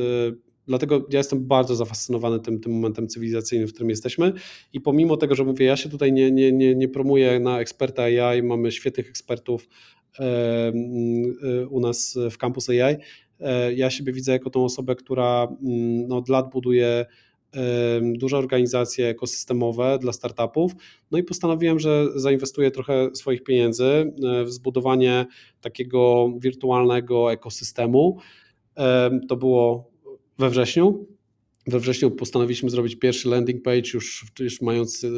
Dlatego ja jestem bardzo zafascynowany tym, tym momentem cywilizacyjnym, w którym jesteśmy. I pomimo tego, że mówię, ja się tutaj nie, nie, nie, nie promuję na eksperta AI, mamy świetnych ekspertów u nas w Campus AI. E, ja siebie widzę jako tą osobę, która mm, no, od lat buduje duże organizacje ekosystemowe dla startupów. No i postanowiłem, że zainwestuję trochę swoich pieniędzy e, w zbudowanie takiego wirtualnego ekosystemu. To było we wrześniu. We wrześniu postanowiliśmy zrobić pierwszy landing page, już, już mając y,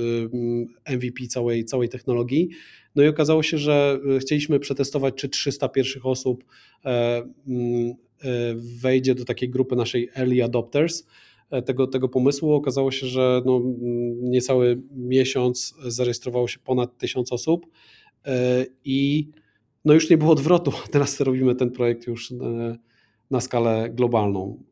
MVP całej, całej technologii. No i okazało się, że y, chcieliśmy przetestować, czy 300 pierwszych osób e, mm, e, wejdzie do takiej grupy naszej early adopters e, tego, tego pomysłu. Okazało się, że no, mm, niecały miesiąc zarejestrowało się ponad tysiąc osób i no już nie było odwrotu. [laughs] Teraz robimy ten projekt już na skalę globalną.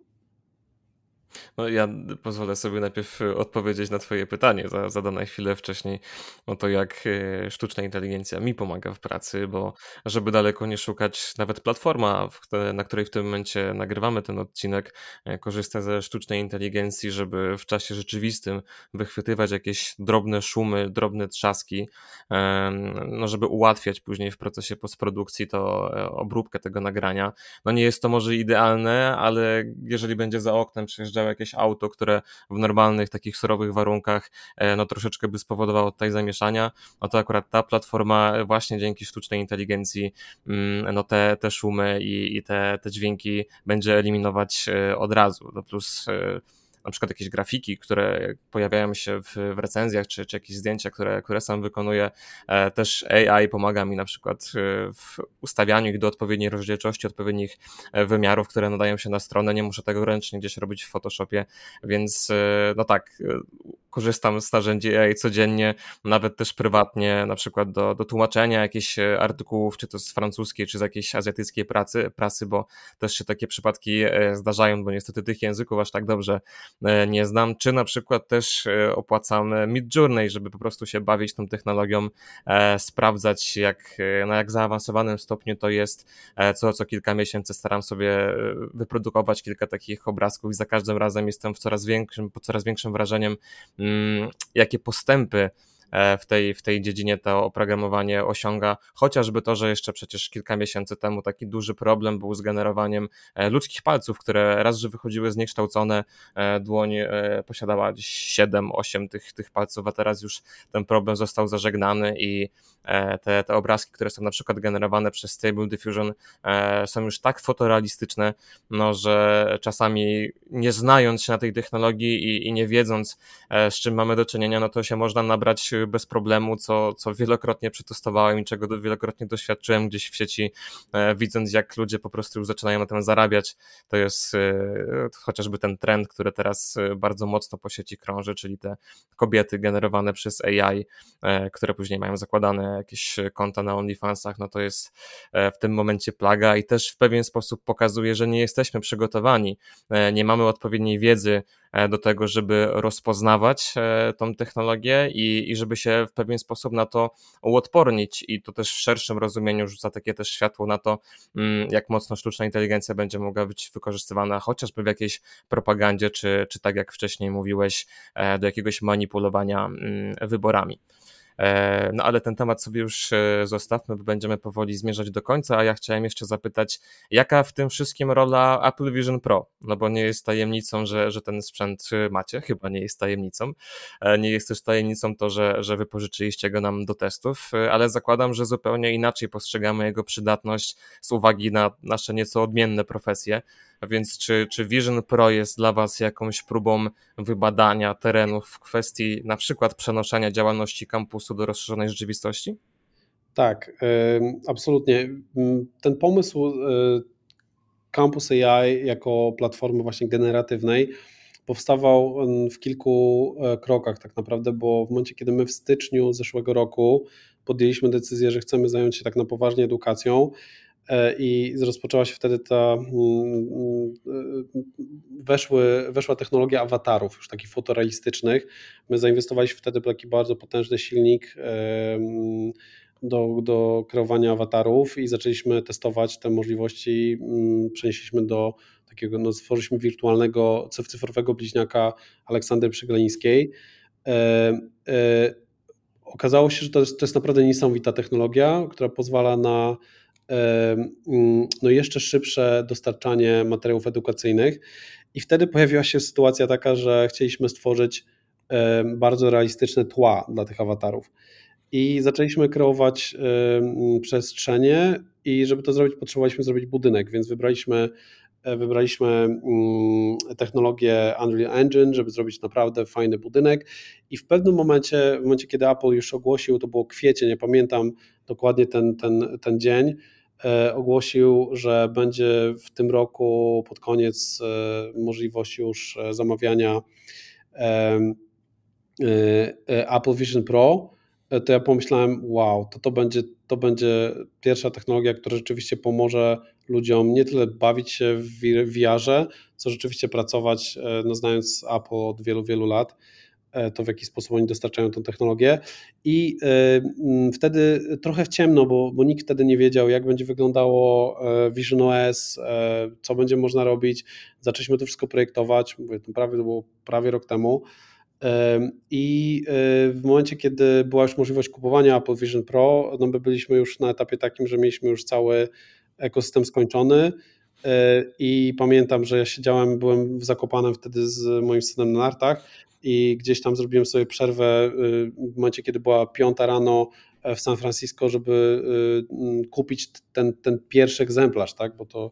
No ja pozwolę sobie najpierw y, odpowiedzieć na twoje pytanie zadane chwilę wcześniej o to, jak y, sztuczna inteligencja mi pomaga w pracy, bo żeby daleko nie szukać, nawet platforma, na której w tym momencie nagrywamy ten odcinek, e, korzysta ze sztucznej inteligencji, żeby w czasie rzeczywistym wychwytywać jakieś drobne szumy, drobne trzaski, no żeby ułatwiać później w procesie postprodukcji to e, obróbkę tego nagrania. No nie jest to może idealne, ale jeżeli będzie za oknem przejeżdżał jakieś auto, które w normalnych takich surowych warunkach e, no troszeczkę by spowodowało tutaj zamieszania, no to akurat ta platforma właśnie dzięki sztucznej inteligencji mm, no te, te szumy i, i te, te dźwięki będzie eliminować e, od razu. No plus e, na przykład jakieś grafiki, które pojawiają się w, w recenzjach, czy, czy jakieś zdjęcia, które, które sam wykonuję. E, też AI pomaga mi na przykład e, w ustawianiu ich do odpowiedniej rozdzielczości, odpowiednich e, wymiarów, które nadają się na stronę. Nie muszę tego ręcznie gdzieś robić w Photoshopie, więc no tak, korzystam z narzędzi AI codziennie, nawet też prywatnie, na przykład do, do tłumaczenia jakichś artykułów, czy to z francuskiej, czy z jakiejś azjatyckiej pracy, prasy, bo też się takie przypadki zdarzają, bo niestety tych języków aż tak dobrze nie znam, czy na przykład też e, opłacam Midjourney, żeby po prostu się bawić tą technologią, e, sprawdzać jak, na jak zaawansowanym stopniu to jest. Co, co kilka miesięcy staram sobie wyprodukować kilka takich obrazków i za każdym razem jestem w coraz większym, pod coraz większym wrażeniem, mm, jakie postępy E, w tej, w tej dziedzinie to oprogramowanie osiąga, chociażby to, że jeszcze przecież kilka miesięcy temu taki duży problem był z generowaniem e, ludzkich palców, które raz, że wychodziły zniekształcone, e, dłoń posiadała 7-8 tych, tych palców, a teraz już ten problem został zażegnany i te, te obrazki, które są na przykład generowane przez Stable Diffusion są już tak fotorealistyczne, no, że czasami nie znając się na tej technologii i, i nie wiedząc z czym mamy do czynienia, no to się można nabrać bez problemu, co, co wielokrotnie przetestowałem i czego wielokrotnie doświadczyłem gdzieś w sieci, e, widząc jak ludzie po prostu już zaczynają na tym zarabiać. To jest e, chociażby ten trend, który teraz e, bardzo mocno po sieci krąży, czyli te kobiety generowane przez AI, które później mają zakładane jakieś konta na OnlyFansach, no to jest w tym momencie plaga i też w pewien sposób pokazuje, że nie jesteśmy przygotowani, nie mamy odpowiedniej wiedzy, do tego, żeby rozpoznawać e, tą technologię i, i żeby się w pewien sposób na to uodpornić. I to też w szerszym rozumieniu rzuca takie też światło na to, mm, jak mocno sztuczna inteligencja będzie mogła być wykorzystywana chociażby w jakiejś propagandzie, czy, czy tak jak wcześniej mówiłeś, e, do jakiegoś manipulowania mm, wyborami. E, no ale ten temat sobie już e, zostawmy, bo będziemy powoli zmierzać do końca, a ja chciałem jeszcze zapytać, jaka w tym wszystkim rola Apple Vision Pro? No bo nie jest tajemnicą, że, że ten sprzęt macie, chyba nie jest tajemnicą. E, nie jest też tajemnicą to, że, że wypożyczyliście go nam do testów, ale zakładam, że zupełnie inaczej postrzegamy jego przydatność z uwagi na nasze nieco odmienne profesje. Więc czy, czy Vision Pro jest dla Was jakąś próbą wybadania terenów w kwestii na przykład przenoszenia działalności kampusu do rozszerzonej rzeczywistości? Tak, absolutnie. Ten pomysł y, Campus AI jako platformy właśnie generatywnej powstawał w kilku e, krokach tak naprawdę, bo w momencie, kiedy my w styczniu zeszłego roku podjęliśmy decyzję, że chcemy zająć się tak na poważnie edukacją, E, i rozpoczęła się wtedy ta, mm, mm, weszły, weszła technologia awatarów, już takich fotorealistycznych. My zainwestowaliśmy wtedy w taki bardzo potężny silnik e, mm, do, do kreowania awatarów i zaczęliśmy testować te możliwości. Przenieśliśmy do takiego, no, stworzyliśmy wirtualnego, cyfrowego bliźniaka Aleksandry Przygleńskiej. E, okazało się, że to jest, to jest naprawdę niesamowita technologia, która pozwala na no jeszcze szybsze dostarczanie materiałów edukacyjnych. I wtedy pojawiła się sytuacja taka, że chcieliśmy stworzyć bardzo realistyczne tła dla tych awatarów. I zaczęliśmy kreować przestrzenie, i żeby to zrobić, potrzebowaliśmy zrobić budynek, więc wybraliśmy, e, wybraliśmy mm, technologię Unreal Engine, żeby zrobić naprawdę fajny budynek. I w pewnym momencie, w momencie, kiedy Apple już ogłosił, to było kwiecień, nie pamiętam dokładnie ten, ten, ten dzień, ogłosił, że będzie w tym roku pod koniec e, możliwość już e, zamawiania Apple Vision Pro, to ja pomyślałem, wow, to, to, będzie, to będzie pierwsza technologia, która rzeczywiście pomoże ludziom nie tyle bawić się w VR-ze, co rzeczywiście pracować, no znając Apple od wielu, wielu lat, to w jaki sposób oni dostarczają tę technologię. I wtedy trochę w ciemno, bo, bo nikt wtedy nie wiedział, jak będzie wyglądało Vision OS, co będzie można robić. Zaczęliśmy to wszystko projektować, mówię, to prawie to było prawie rok temu. I w momencie, kiedy była już możliwość kupowania Apple Vision Pro, no my byliśmy już na etapie takim, że mieliśmy już cały ekosystem skończony. I pamiętam, że ja siedziałem, byłem w Zakopanem wtedy z moim synem na nartach i gdzieś tam zrobiłem sobie przerwę w momencie, kiedy była piąta rano w San Francisco, żeby kupić ten, ten pierwszy egzemplarz, tak? bo to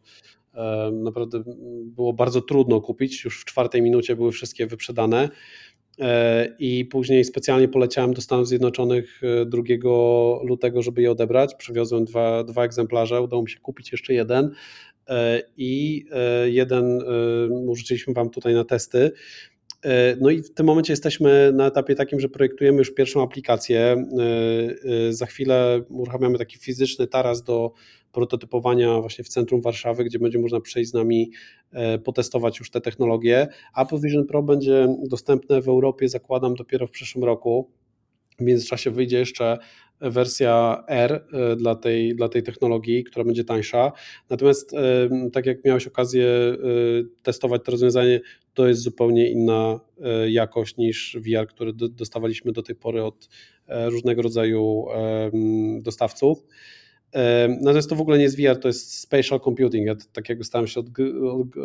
naprawdę było bardzo trudno kupić. Już w czwartej minucie były wszystkie wyprzedane. E, i później specjalnie poleciałem do Stanów Zjednoczonych 2 e, lutego, żeby je odebrać. Przywiozłem dwa, dwa egzemplarze, udało mi się kupić jeszcze jeden e, i jeden użyczyliśmy Wam tutaj na testy. No i w tym momencie jesteśmy na etapie takim, że projektujemy już pierwszą aplikację. Za chwilę uruchamiamy taki fizyczny taras do prototypowania właśnie w centrum Warszawy, gdzie będzie można przejść z nami, e, potestować już te technologie. Apple Vision Pro będzie dostępne w Europie, zakładam, dopiero w przyszłym roku. W międzyczasie wyjdzie jeszcze wersja R e, dla tej, dla tej technologii, która będzie tańsza. Natomiast e, tak jak miałeś okazję testować to rozwiązanie, to jest zupełnie inna jakość niż VR, który dostawaliśmy do tej pory od różnego rodzaju dostawców. Natomiast to w ogóle nie jest VR, to jest spatial computing. Ja tak jakby starałem się od, od, od, e,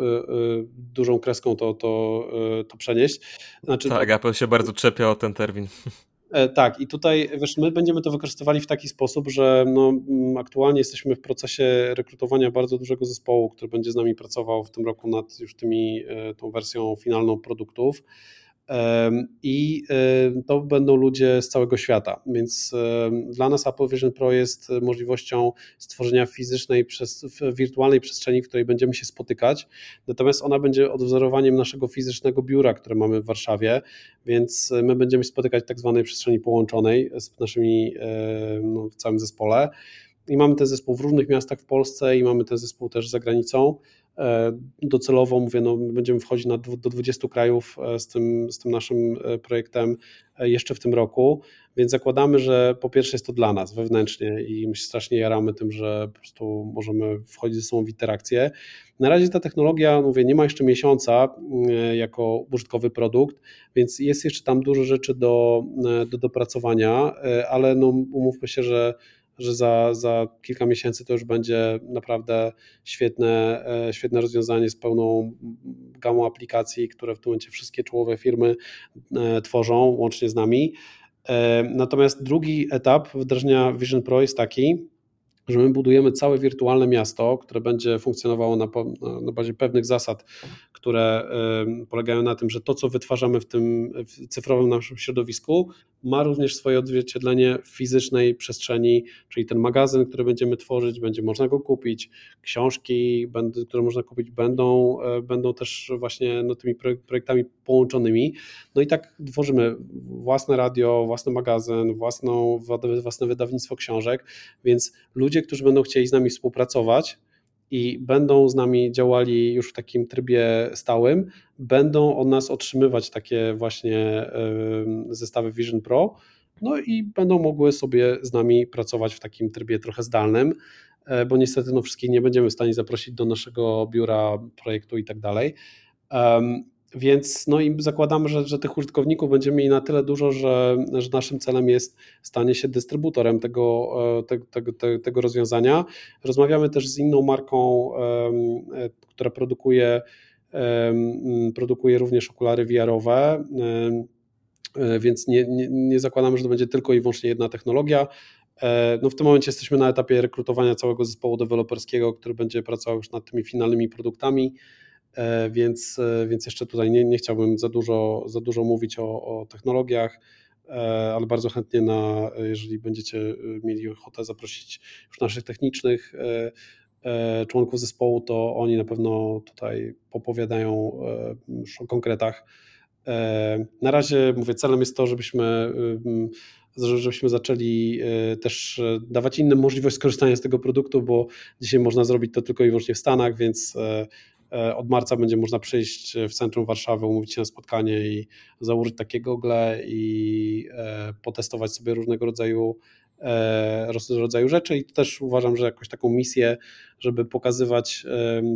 dużą kreską to, to, e, to przenieść. Znaczy, tak, Apple się bardzo czepia o ten termin. [laughs] E, tak, i tutaj wiesz, my będziemy to wykorzystywali w taki sposób, że no, aktualnie jesteśmy w procesie rekrutowania bardzo dużego zespołu, który będzie z nami pracował w tym roku nad już tymi, tą wersją finalną produktów i to będą ludzie z całego świata. Więc dla nas Apple Vision Pro jest możliwością stworzenia fizycznej, wirtualnej przestrzeni, w której będziemy się spotykać. Natomiast ona będzie odwzorowaniem naszego fizycznego biura, które mamy w Warszawie, więc my będziemy się spotykać w tak zwanej przestrzeni połączonej z naszymi no, w całym zespole. I mamy ten zespół w różnych miastach w Polsce i mamy ten zespół też za granicą. E, docelowo mówię, no, będziemy wchodzić na, do 20 krajów e, z tym, z tym naszym e, projektem jeszcze w tym roku, więc zakładamy, że po pierwsze jest to dla nas wewnętrznie i my się strasznie jaramy tym, że po prostu możemy wchodzić ze sobą w interakcję. Na razie ta technologia, mówię, nie ma jeszcze miesiąca jako użytkowy produkt, więc jest jeszcze tam dużo rzeczy do, do dopracowania, ale no, umówmy się, że że za, za kilka miesięcy to już będzie naprawdę świetne, e, świetne rozwiązanie z pełną gamą aplikacji, które w tym momencie wszystkie czołowe firmy e, tworzą, łącznie z nami. E, natomiast drugi etap wdrożenia Vision Pro jest taki, że my budujemy całe wirtualne miasto, które będzie funkcjonowało na, na bazie pewnych zasad, które polegają na tym, że to, co wytwarzamy w tym cyfrowym naszym środowisku, ma również swoje odzwierciedlenie w fizycznej przestrzeni, czyli ten magazyn, który będziemy tworzyć, będzie można go kupić, książki, które można kupić, będą, e, będą też właśnie no, tymi projektami połączonymi. No i tak tworzymy własne radio, własny magazyn, własną, własne wydawnictwo książek, więc ludzie, którzy będą chcieli z nami współpracować, i będą z nami działali już w takim trybie stałym, będą od nas otrzymywać takie właśnie zestawy Vision Pro, no i będą mogły sobie z nami pracować w takim trybie trochę zdalnym, e, bo niestety no wszystkich nie będziemy w stanie zaprosić do naszego biura projektu i tak dalej. Więc no i zakładamy, że, że tych użytkowników będziemy mieli na tyle dużo, że, że naszym celem jest stanie się dystrybutorem tego, e, te, te, te, tego rozwiązania. Rozmawiamy też z inną marką, e, która produkuje, produkuje również okulary VR-owe, e, więc nie, nie, nie zakładamy, że to będzie tylko i wyłącznie jedna technologia. No w tym momencie jesteśmy na etapie rekrutowania całego zespołu deweloperskiego, który będzie pracował już nad tymi finalnymi produktami. E, więc, e, więc jeszcze tutaj nie, nie chciałbym za dużo, za dużo mówić o, o technologiach, e, ale bardzo chętnie na, jeżeli będziecie mieli ochotę zaprosić już naszych technicznych członków zespołu, to oni na pewno tutaj popowiadają już o konkretach. Na razie mówię, celem jest to, żebyśmy żebyśmy zaczęli też dawać innym możliwość skorzystania z tego produktu, bo dzisiaj można zrobić to tylko i wyłącznie w Stanach, więc od marca będzie można przyjść w centrum Warszawy, umówić się na spotkanie i założyć takie gogle i potestować sobie różnego rodzaju E, rodzaju rzeczy. I też uważam, że jakąś taką misję, żeby pokazywać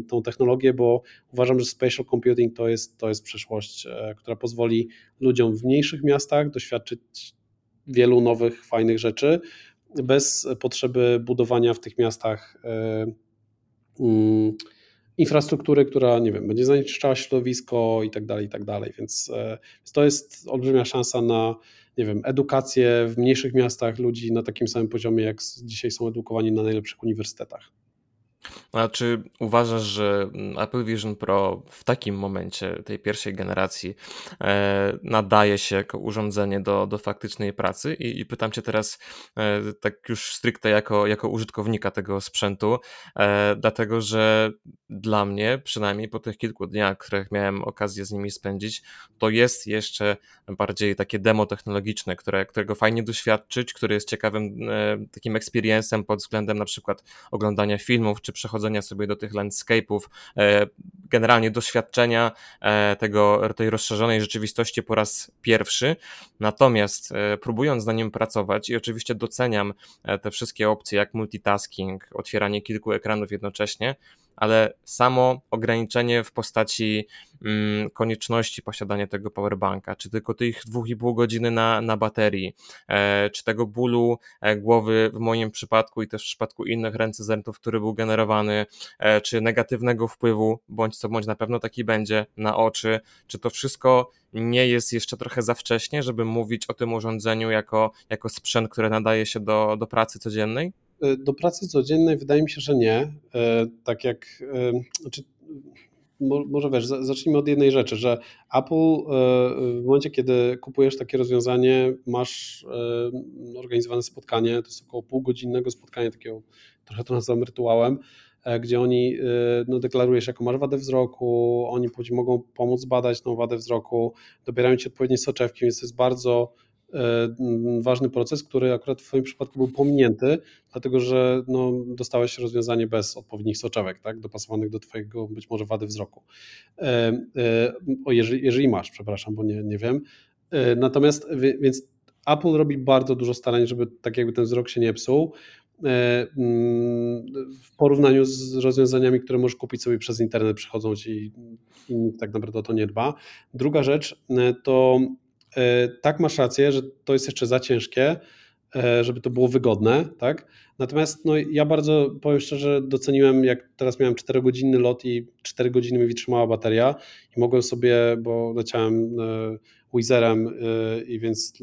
tą technologię, bo uważam, że spatial computing to jest, to jest przyszłość, e, która pozwoli ludziom w mniejszych miastach doświadczyć wielu nowych, fajnych rzeczy bez potrzeby budowania w tych miastach e, mm, infrastruktury, która, nie wiem, będzie zanieczyszczała środowisko i tak dalej, i tak dalej, więc, więc to jest olbrzymia szansa na nie wiem, edukację w mniejszych miastach ludzi na takim samym poziomie, jak dzisiaj są edukowani na najlepszych uniwersytetach. A czy uważasz, że mm, Apple Vision Pro w takim momencie, tej pierwszej generacji, e, nadaje się jako urządzenie do, do faktycznej pracy? I, I, pytam Cię teraz, e, tak już stricte jako, jako użytkownika tego sprzętu, e, dlatego że dla mnie, przynajmniej po tych kilku dniach, których miałem okazję z nimi spędzić, to jest jeszcze bardziej takie demo technologiczne, które, którego fajnie doświadczyć, który jest ciekawym takim experiencem pod względem na przykład oglądania filmów czy przechodzenia sobie do tych landscape'ów, e, generalnie doświadczenia e, tego, tej rozszerzonej rzeczywistości po raz pierwszy. Natomiast e, próbując na nim pracować i oczywiście doceniam te wszystkie opcje, jak multitasking, otwieranie kilku ekranów jednocześnie, ale samo ograniczenie w postaci mm, konieczności posiadania tego powerbanka, czy tylko tych dwóch i pół godziny na, na baterii, e, czy tego bólu e, głowy w moim przypadku i też w przypadku innych recenzentów, który był generowany, e, czy negatywnego wpływu, bądź co bądź na pewno taki będzie, na oczy, czy to wszystko nie jest jeszcze trochę za wcześnie, żeby mówić o tym urządzeniu jako, jako sprzęt, który nadaje się do, do pracy codziennej? E, do pracy codziennej wydaje mi się, że nie. E, tak jak, e, znaczy, może wiesz, zacznijmy od jednej rzeczy, że Apple w momencie, kiedy kupujesz takie rozwiązanie, masz organizowane spotkanie, to jest około półgodzinnego spotkania, takiego trochę to nazywam rytuałem, gdzie oni no, deklarujesz, jaką masz wadę wzroku, oni mogą pomóc badać tą wadę wzroku, dobierają ci odpowiednie soczewki, więc to jest bardzo E, ważny proces, który akurat w Twoim przypadku był pominięty, dlatego że no, dostałeś rozwiązanie bez odpowiednich soczewek, tak, dopasowanych do Twojego być może wady wzroku. E, e, o, jeżeli, jeżeli masz, przepraszam, bo nie, nie wiem. Natomiast, więc Apple robi bardzo dużo starań, żeby tak jakby ten wzrok się nie psuł mm, w porównaniu z rozwiązaniami, które możesz kupić sobie przez internet, przychodzą ci i nikt tak naprawdę o to nie dba. Druga rzecz to E, tak masz rację, że to jest jeszcze za ciężkie, e, żeby to było wygodne, tak? Natomiast no, ja bardzo, powiem szczerze, doceniłem, jak teraz miałem 4-godzinny lot i 4 godziny mi wytrzymała bateria i mogłem sobie, bo leciałem e, Wizerem i więc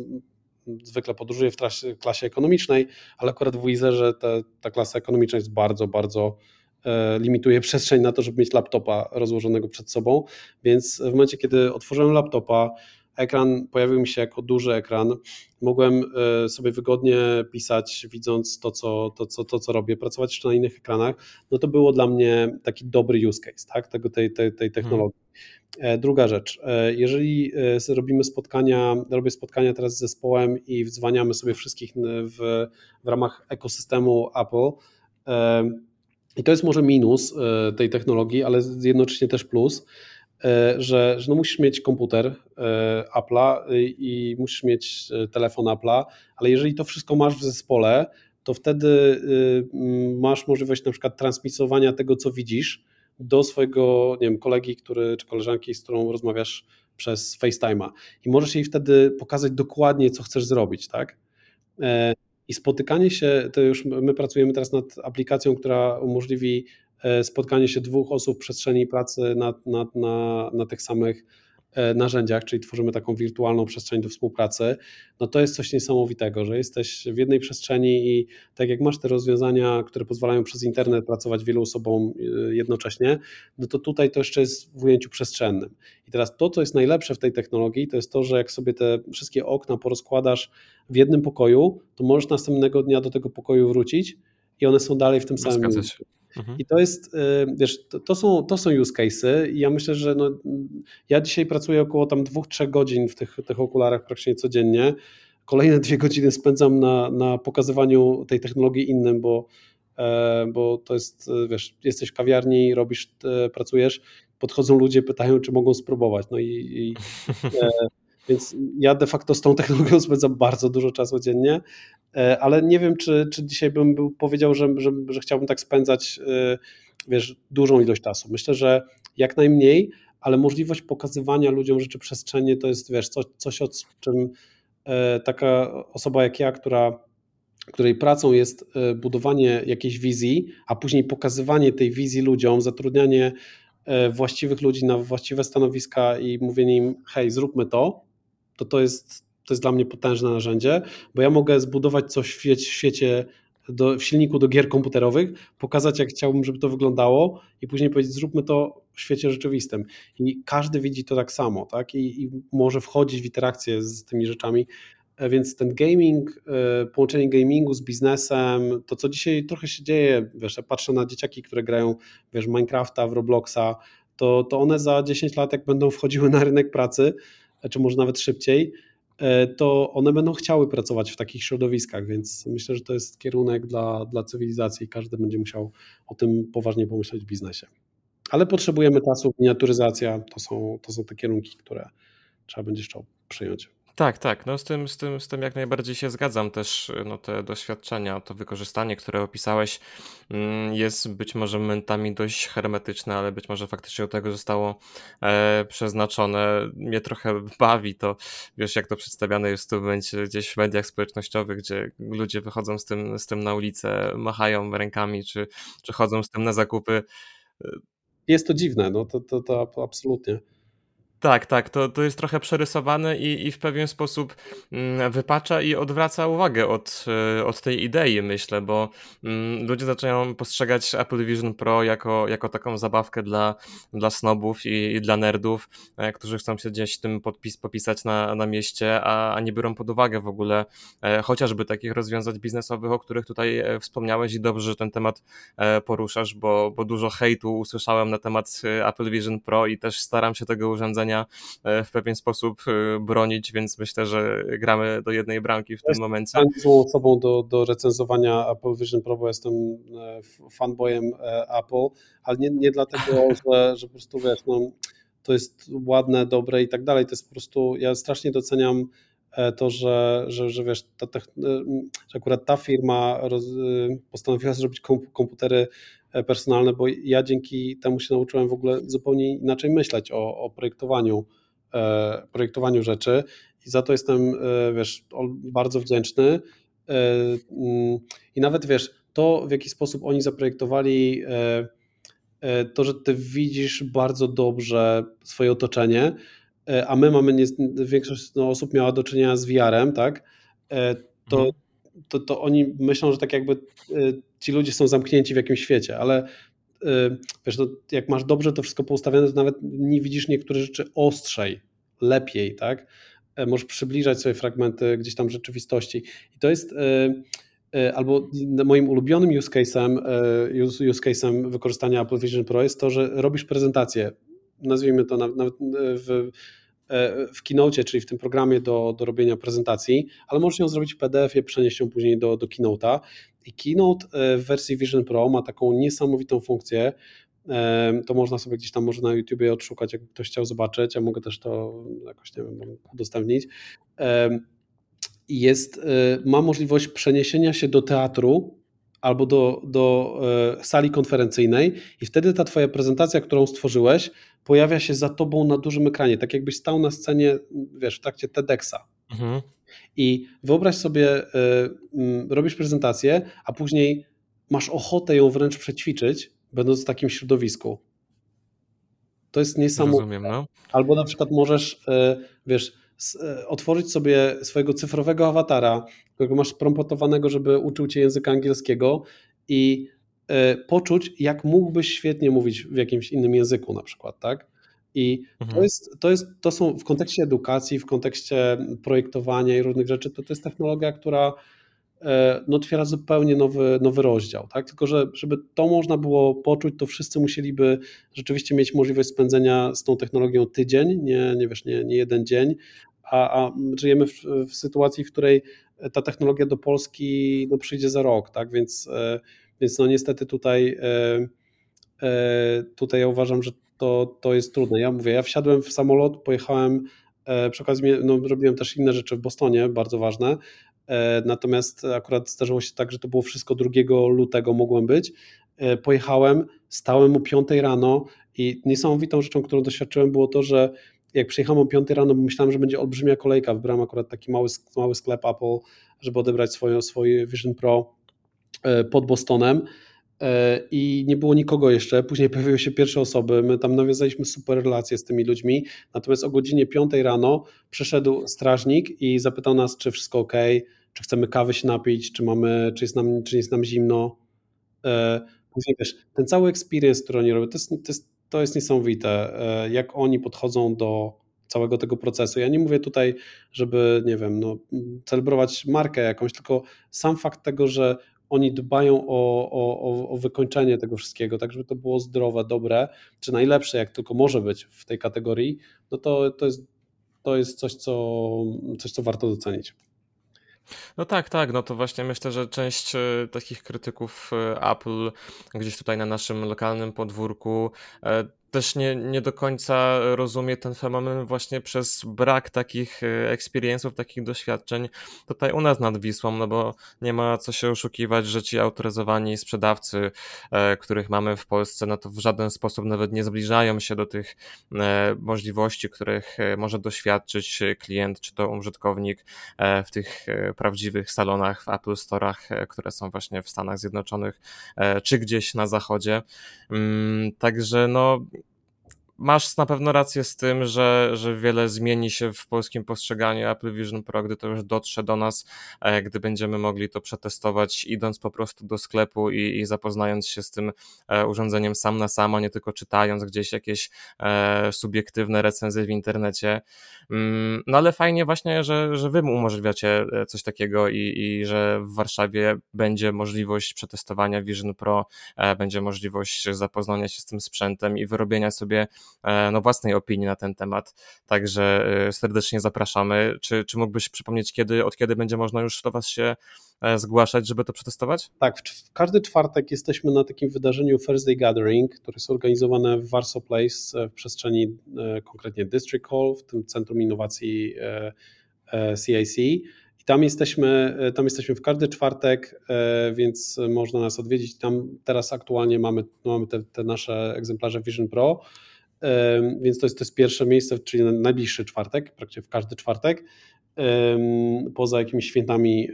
zwykle podróżuję w trasie, klasie ekonomicznej, ale akurat w Wizerze ta klasa ekonomiczna jest bardzo, bardzo limituje [laughs] przestrzeń na to, żeby mieć laptopa rozłożonego przed sobą, więc w momencie, kiedy otworzyłem laptopa, ekran pojawił mi się jako duży ekran. Mogłem e, sobie wygodnie pisać, widząc to co, to, co, to, co robię, pracować jeszcze na innych ekranach. No to było dla mnie taki dobry use case tak, tego, tej, tej, tej technologii. Hmm. Druga rzecz, e, jeżeli robimy spotkania, robię spotkania teraz z zespołem i wdzwaniamy sobie wszystkich w, w ramach ekosystemu Apple, i to jest może minus tej technologii, ale jednocześnie też plus, że, że no musisz mieć komputer e, Apple'a i musisz mieć e, telefon Apple'a, ale jeżeli to wszystko masz w zespole, to wtedy masz możliwość na przykład transmitowania tego, co widzisz do swojego nie wiem, kolegi, który, czy koleżanki, z którą rozmawiasz przez FaceTime'a i możesz jej wtedy pokazać dokładnie, co chcesz zrobić, tak? I spotykanie się, to już my pracujemy teraz nad aplikacją, która umożliwi E, spotkanie się dwóch osób w przestrzeni pracy na, na, na, na tych samych e, narzędziach, czyli tworzymy taką wirtualną przestrzeń do współpracy, no to jest coś niesamowitego, że jesteś w jednej przestrzeni i tak jak masz te rozwiązania, które pozwalają przez internet pracować wielu osobom e, jednocześnie, no to tutaj to jeszcze jest w ujęciu przestrzennym. I teraz to, co jest najlepsze w tej technologii, to jest to, że jak sobie te wszystkie okna porozkładasz w jednym pokoju, to możesz następnego dnia do tego pokoju wrócić i one są dalej w tym samym miejscu. Mhm. I to jest, y, wiesz, to, to, są, to są use cases i ja myślę, że no, ja dzisiaj pracuję około tam dwóch, trzech godzin w tych, tych okularach praktycznie codziennie. kolejne dwie godziny spędzam na, na pokazywaniu tej technologii innym, bo, bo to jest, wiesz, jesteś w kawiarni, robisz, pracujesz, podchodzą ludzie, pytają, czy mogą spróbować. No i, i [laughs] więc ja de facto z tą technologią [laughs] spędzam bardzo dużo czasu dziennie, ale nie wiem, czy, czy dzisiaj bym był, powiedział, że, że, że chciałbym tak spędzać wiesz, dużą ilość czasu. Myślę, że jak najmniej, ale możliwość pokazywania ludziom rzeczy przestrzennie to jest, wiesz, coś, coś o czym e, taka osoba jak ja, która, której pracą jest e, budowanie jakiejś wizji, a później pokazywanie tej wizji ludziom, zatrudnianie e, właściwych ludzi na właściwe stanowiska i mówienie im, hej, zróbmy to, to to jest, to jest dla mnie potężne narzędzie, bo ja mogę zbudować coś w świecie, do, w silniku do gier komputerowych, pokazać jak chciałbym, żeby to wyglądało i później powiedzieć, zróbmy to w świecie rzeczywistym. I każdy widzi to tak samo, tak? I, i może wchodzić w interakcję z tymi rzeczami. E, więc ten gaming, e, połączenie gamingu z biznesem, to co dzisiaj trochę się dzieje, wiesz, ja patrzę na dzieciaki, które grają, wiesz, Minecrafta, w Robloxa, to, to one za 10 lat, jak będą wchodziły na rynek pracy, czy może nawet szybciej, E, to one będą chciały pracować w takich środowiskach, więc myślę, że to jest kierunek dla, dla cywilizacji i każdy będzie musiał o tym poważnie pomyśleć w biznesie. Ale potrzebujemy czasu, miniaturyzacja to są, to są te kierunki, które trzeba będzie jeszcze przyjąć. Tak, tak. No z tym, z tym, z tym jak najbardziej się zgadzam. Też no, te doświadczenia, to wykorzystanie, które opisałeś, mm, jest być może momentami dość hermetyczne, ale być może faktycznie do tego zostało e, przeznaczone. Mnie trochę [laughs] bawi to, wiesz, jak to przedstawiane jest tym momencie gdzieś w mediach społecznościowych, gdzie ludzie wychodzą z tym, z tym na ulicę, machają rękami, czy, czy chodzą z tym na zakupy. Jest to dziwne, no to, to, to absolutnie. Tak, tak, to, to jest trochę przerysowane i, i w pewien sposób mm, wypacza i odwraca uwagę od, e, od tej idei, myślę, bo mm, ludzie zaczynają postrzegać Apple Vision Pro jako, jako taką zabawkę dla, dla snobów i, i dla nerdów, e, którzy chcą się gdzieś tym podpis, popisać na, na mieście, a, a nie biorą pod uwagę w ogóle e, chociażby takich rozwiązań biznesowych, o których tutaj wspomniałeś i dobrze, że ten temat poruszasz, bo, bo dużo hejtu usłyszałem na temat Apple Vision Pro i też staram się tego urządzenia E, w pewien sposób e, bronić, więc myślę, że gramy do jednej bramki w tym momencie. Jestem osobą do, do recenzowania Apple Vision Pro, bo jestem e, fanboyem Apple, ale nie, nie dlatego, [laughs] że, że po prostu wiesz, no, to jest ładne, dobre i tak dalej, to jest po prostu, ja strasznie doceniam to, że, że, że wiesz, ta, że akurat ta firma roz, postanowiła zrobić komputery personalne, bo ja dzięki temu się nauczyłem w ogóle zupełnie inaczej myśleć o, o projektowaniu, e, projektowaniu rzeczy i za to jestem, e, wiesz, bardzo wdzięczny. Mm, I nawet wiesz, to w jaki sposób oni zaprojektowali to, że ty widzisz bardzo dobrze swoje otoczenie, a my mamy, nie, większość no, osób miała do czynienia z VR-em, tak? To, mhm. to, to oni myślą, że tak jakby ci ludzie są zamknięci w jakimś świecie, ale y, wiesz, no, jak masz dobrze to wszystko poustawione, to nawet nie widzisz niektóre rzeczy ostrzej, lepiej, tak? E, możesz przybliżać sobie fragmenty gdzieś tam rzeczywistości. I to jest y, y, albo moim ulubionym use case'em, use case'em wykorzystania Apple Vision Pro jest to, że robisz prezentację, nazwijmy to nawet w E, w Keynote, czyli w tym programie do, do robienia prezentacji, ale możesz ją zrobić w PDF-ie, przenieść ją później do, do Keynote'a. I Keynote e, w wersji Vision Pro ma taką niesamowitą funkcję, e, to można sobie gdzieś tam może na YouTubie odszukać, jak ktoś chciał zobaczyć, ja mogę też to jakoś, nie wiem, udostępnić. Jest, ma możliwość przeniesienia się do teatru albo do, do sali konferencyjnej i wtedy ta twoja prezentacja, którą stworzyłeś, pojawia się za tobą na dużym ekranie, tak jakbyś stał na scenie, wiesz, w trakcie TEDxa. Mhm. I wyobraź sobie, y, y, robisz prezentację, a później masz ochotę ją wręcz przećwiczyć, będąc w takim środowisku. To jest niesamowite. Rozumiem, no. Albo na przykład możesz, y, wiesz, y, otworzyć sobie swojego cyfrowego awatara, którego masz prompotowanego, żeby uczył cię języka angielskiego i E, poczuć, jak mógłbyś świetnie mówić w jakimś innym języku na przykład, tak? I mhm. to, jest, to, jest, to są w kontekście edukacji, w kontekście projektowania i różnych rzeczy, to, to jest technologia, która e, no, otwiera zupełnie nowy, nowy rozdział. Tak? Tylko, że żeby to można było poczuć, to wszyscy musieliby rzeczywiście mieć możliwość spędzenia z tą technologią tydzień, nie, nie wiesz, nie, nie jeden dzień, a, a żyjemy w, w, sytuacji, w której ta technologia do Polski no, przyjdzie za rok, tak? Więc, więc no niestety tutaj, tutaj ja uważam, że to, to jest trudne. Ja mówię, ja wsiadłem w samolot, pojechałem, przy okazji no, robiłem też inne rzeczy w Bostonie, bardzo ważne, natomiast akurat zdarzyło się tak, że to było wszystko 2 lutego mogłem być. Pojechałem, stałem o 5 rano i niesamowitą rzeczą, którą doświadczyłem było to, że jak przyjechałem o 5 rano, myślałem, że będzie olbrzymia kolejka. Wybrałem akurat taki mały, mały sklep Apple, żeby odebrać swoje, swoje Vision Pro e, pod Bostonem e, i nie było nikogo jeszcze. Później pojawiły się pierwsze osoby, my tam nawiązaliśmy super relacje z tymi ludźmi, natomiast o godzinie 5 rano przyszedł strażnik i zapytał nas, czy wszystko ok, czy chcemy kawy się napić, czy, mamy, czy, jest, nam, czy jest nam zimno. E, później wiesz, ten cały experience, który oni robią, to jest, to jest to jest niesamowite, e, jak oni podchodzą do całego tego procesu. Ja nie mówię tutaj, żeby, nie wiem, no, celebrować markę jakąś, tylko sam fakt tego, że oni dbają o, o, o wykończenie tego wszystkiego, tak żeby to było zdrowe, dobre, czy najlepsze, jak tylko może być w tej kategorii, no to, to, jest, to jest coś co, coś, co warto docenić. No tak, tak, no to właśnie myślę, że część e, takich krytyków e, Apple gdzieś tutaj na naszym lokalnym podwórku e, też nie, nie do końca rozumie ten fenomen właśnie przez brak takich e, experience'ów, takich doświadczeń tutaj u nas nad Wisłą, no bo nie ma co się oszukiwać, że ci autoryzowani sprzedawcy, e, których mamy w Polsce, no to w żaden sposób nawet nie zbliżają się do tych e, możliwości, których może doświadczyć klient czy to użytkownik w tych prawdziwych salonach w Apple Store'ach, które są właśnie w Stanach Zjednoczonych czy gdzieś na zachodzie. Mm, także no masz na pewno rację z tym, że, że wiele zmieni się w polskim postrzeganiu Apple Vision Pro, gdy to już dotrze do nas, e, gdy będziemy mogli to przetestować, idąc po prostu do sklepu i, i zapoznając się z tym e, urządzeniem sam na sam, a nie tylko czytając gdzieś jakieś e, subiektywne recenzje w internecie. Mm, no ale fajnie właśnie, że, że wy umożliwiacie coś takiego i, i że w Warszawie będzie możliwość przetestowania Vision Pro, będzie możliwość zapoznania się z tym sprzętem i wyrobienia sobie no, własnej opinii na ten temat. Także e, serdecznie zapraszamy. Czy, czy mógłbyś przypomnieć, kiedy, od kiedy będzie można już do Was się e, zgłaszać, żeby to przetestować? Tak, w każdy czwartek jesteśmy na takim wydarzeniu Thursday Gathering, które jest organizowane w Warsaw Place w przestrzeni konkretnie District Hall, w tym Centrum Innowacji CIC. I tam jesteśmy, tam jesteśmy w każdy czwartek, więc można nas odwiedzić. Tam teraz aktualnie mamy, mamy te, te nasze egzemplarze Vision Pro więc to jest, to jest pierwsze miejsce, czyli najbliższy czwartek, praktycznie w każdy czwartek, poza jakimiś świętami,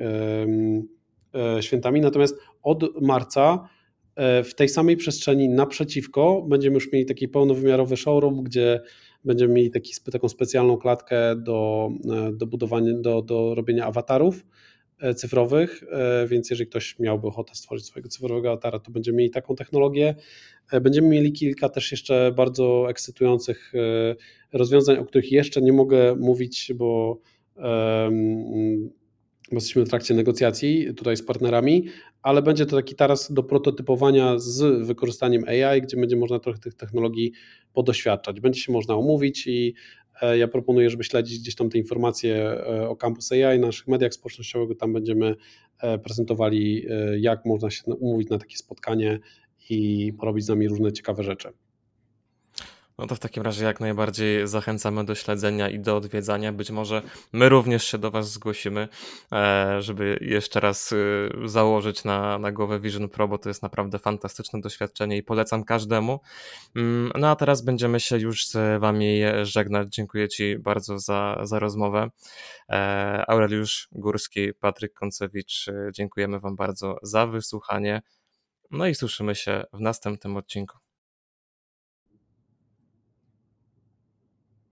e, świętami. Natomiast od marca e, w tej samej przestrzeni naprzeciwko będziemy już mieli taki pełnowymiarowy showroom, gdzie będziemy mieli taki, taką specjalną klatkę do, e, do budowania, do, do robienia awatarów cyfrowych, więc jeżeli ktoś miałby ochotę stworzyć swojego cyfrowego awatara, to będziemy mieli taką technologię. E, będziemy mieli kilka też jeszcze bardzo ekscytujących e, rozwiązań, o których jeszcze nie mogę mówić, bo, bo jesteśmy w trakcie negocjacji tutaj z partnerami, ale będzie to taki taras do prototypowania z wykorzystaniem AI, gdzie będzie można trochę tych technologii podoświadczać. Będzie się można umówić i e, ja proponuję, żeby śledzić gdzieś tam te informacje o Campus AI na naszych mediach społecznościowych, tam będziemy prezentowali, jak można się umówić na takie spotkanie i porobić z nami różne ciekawe rzeczy. No to w takim razie jak najbardziej zachęcamy do śledzenia i do odwiedzania. Być może my również się do Was zgłosimy, e, żeby jeszcze raz y, założyć na, na głowę Vision Pro, bo to jest naprawdę fantastyczne doświadczenie i polecam każdemu. Mm, no a teraz będziemy się już z Wami żegnać. Dziękuję Ci bardzo za, za rozmowę. E, Aureliusz Górski, Patryk Koncewicz, dziękujemy Wam bardzo za wysłuchanie. No i słyszymy się w następnym odcinku.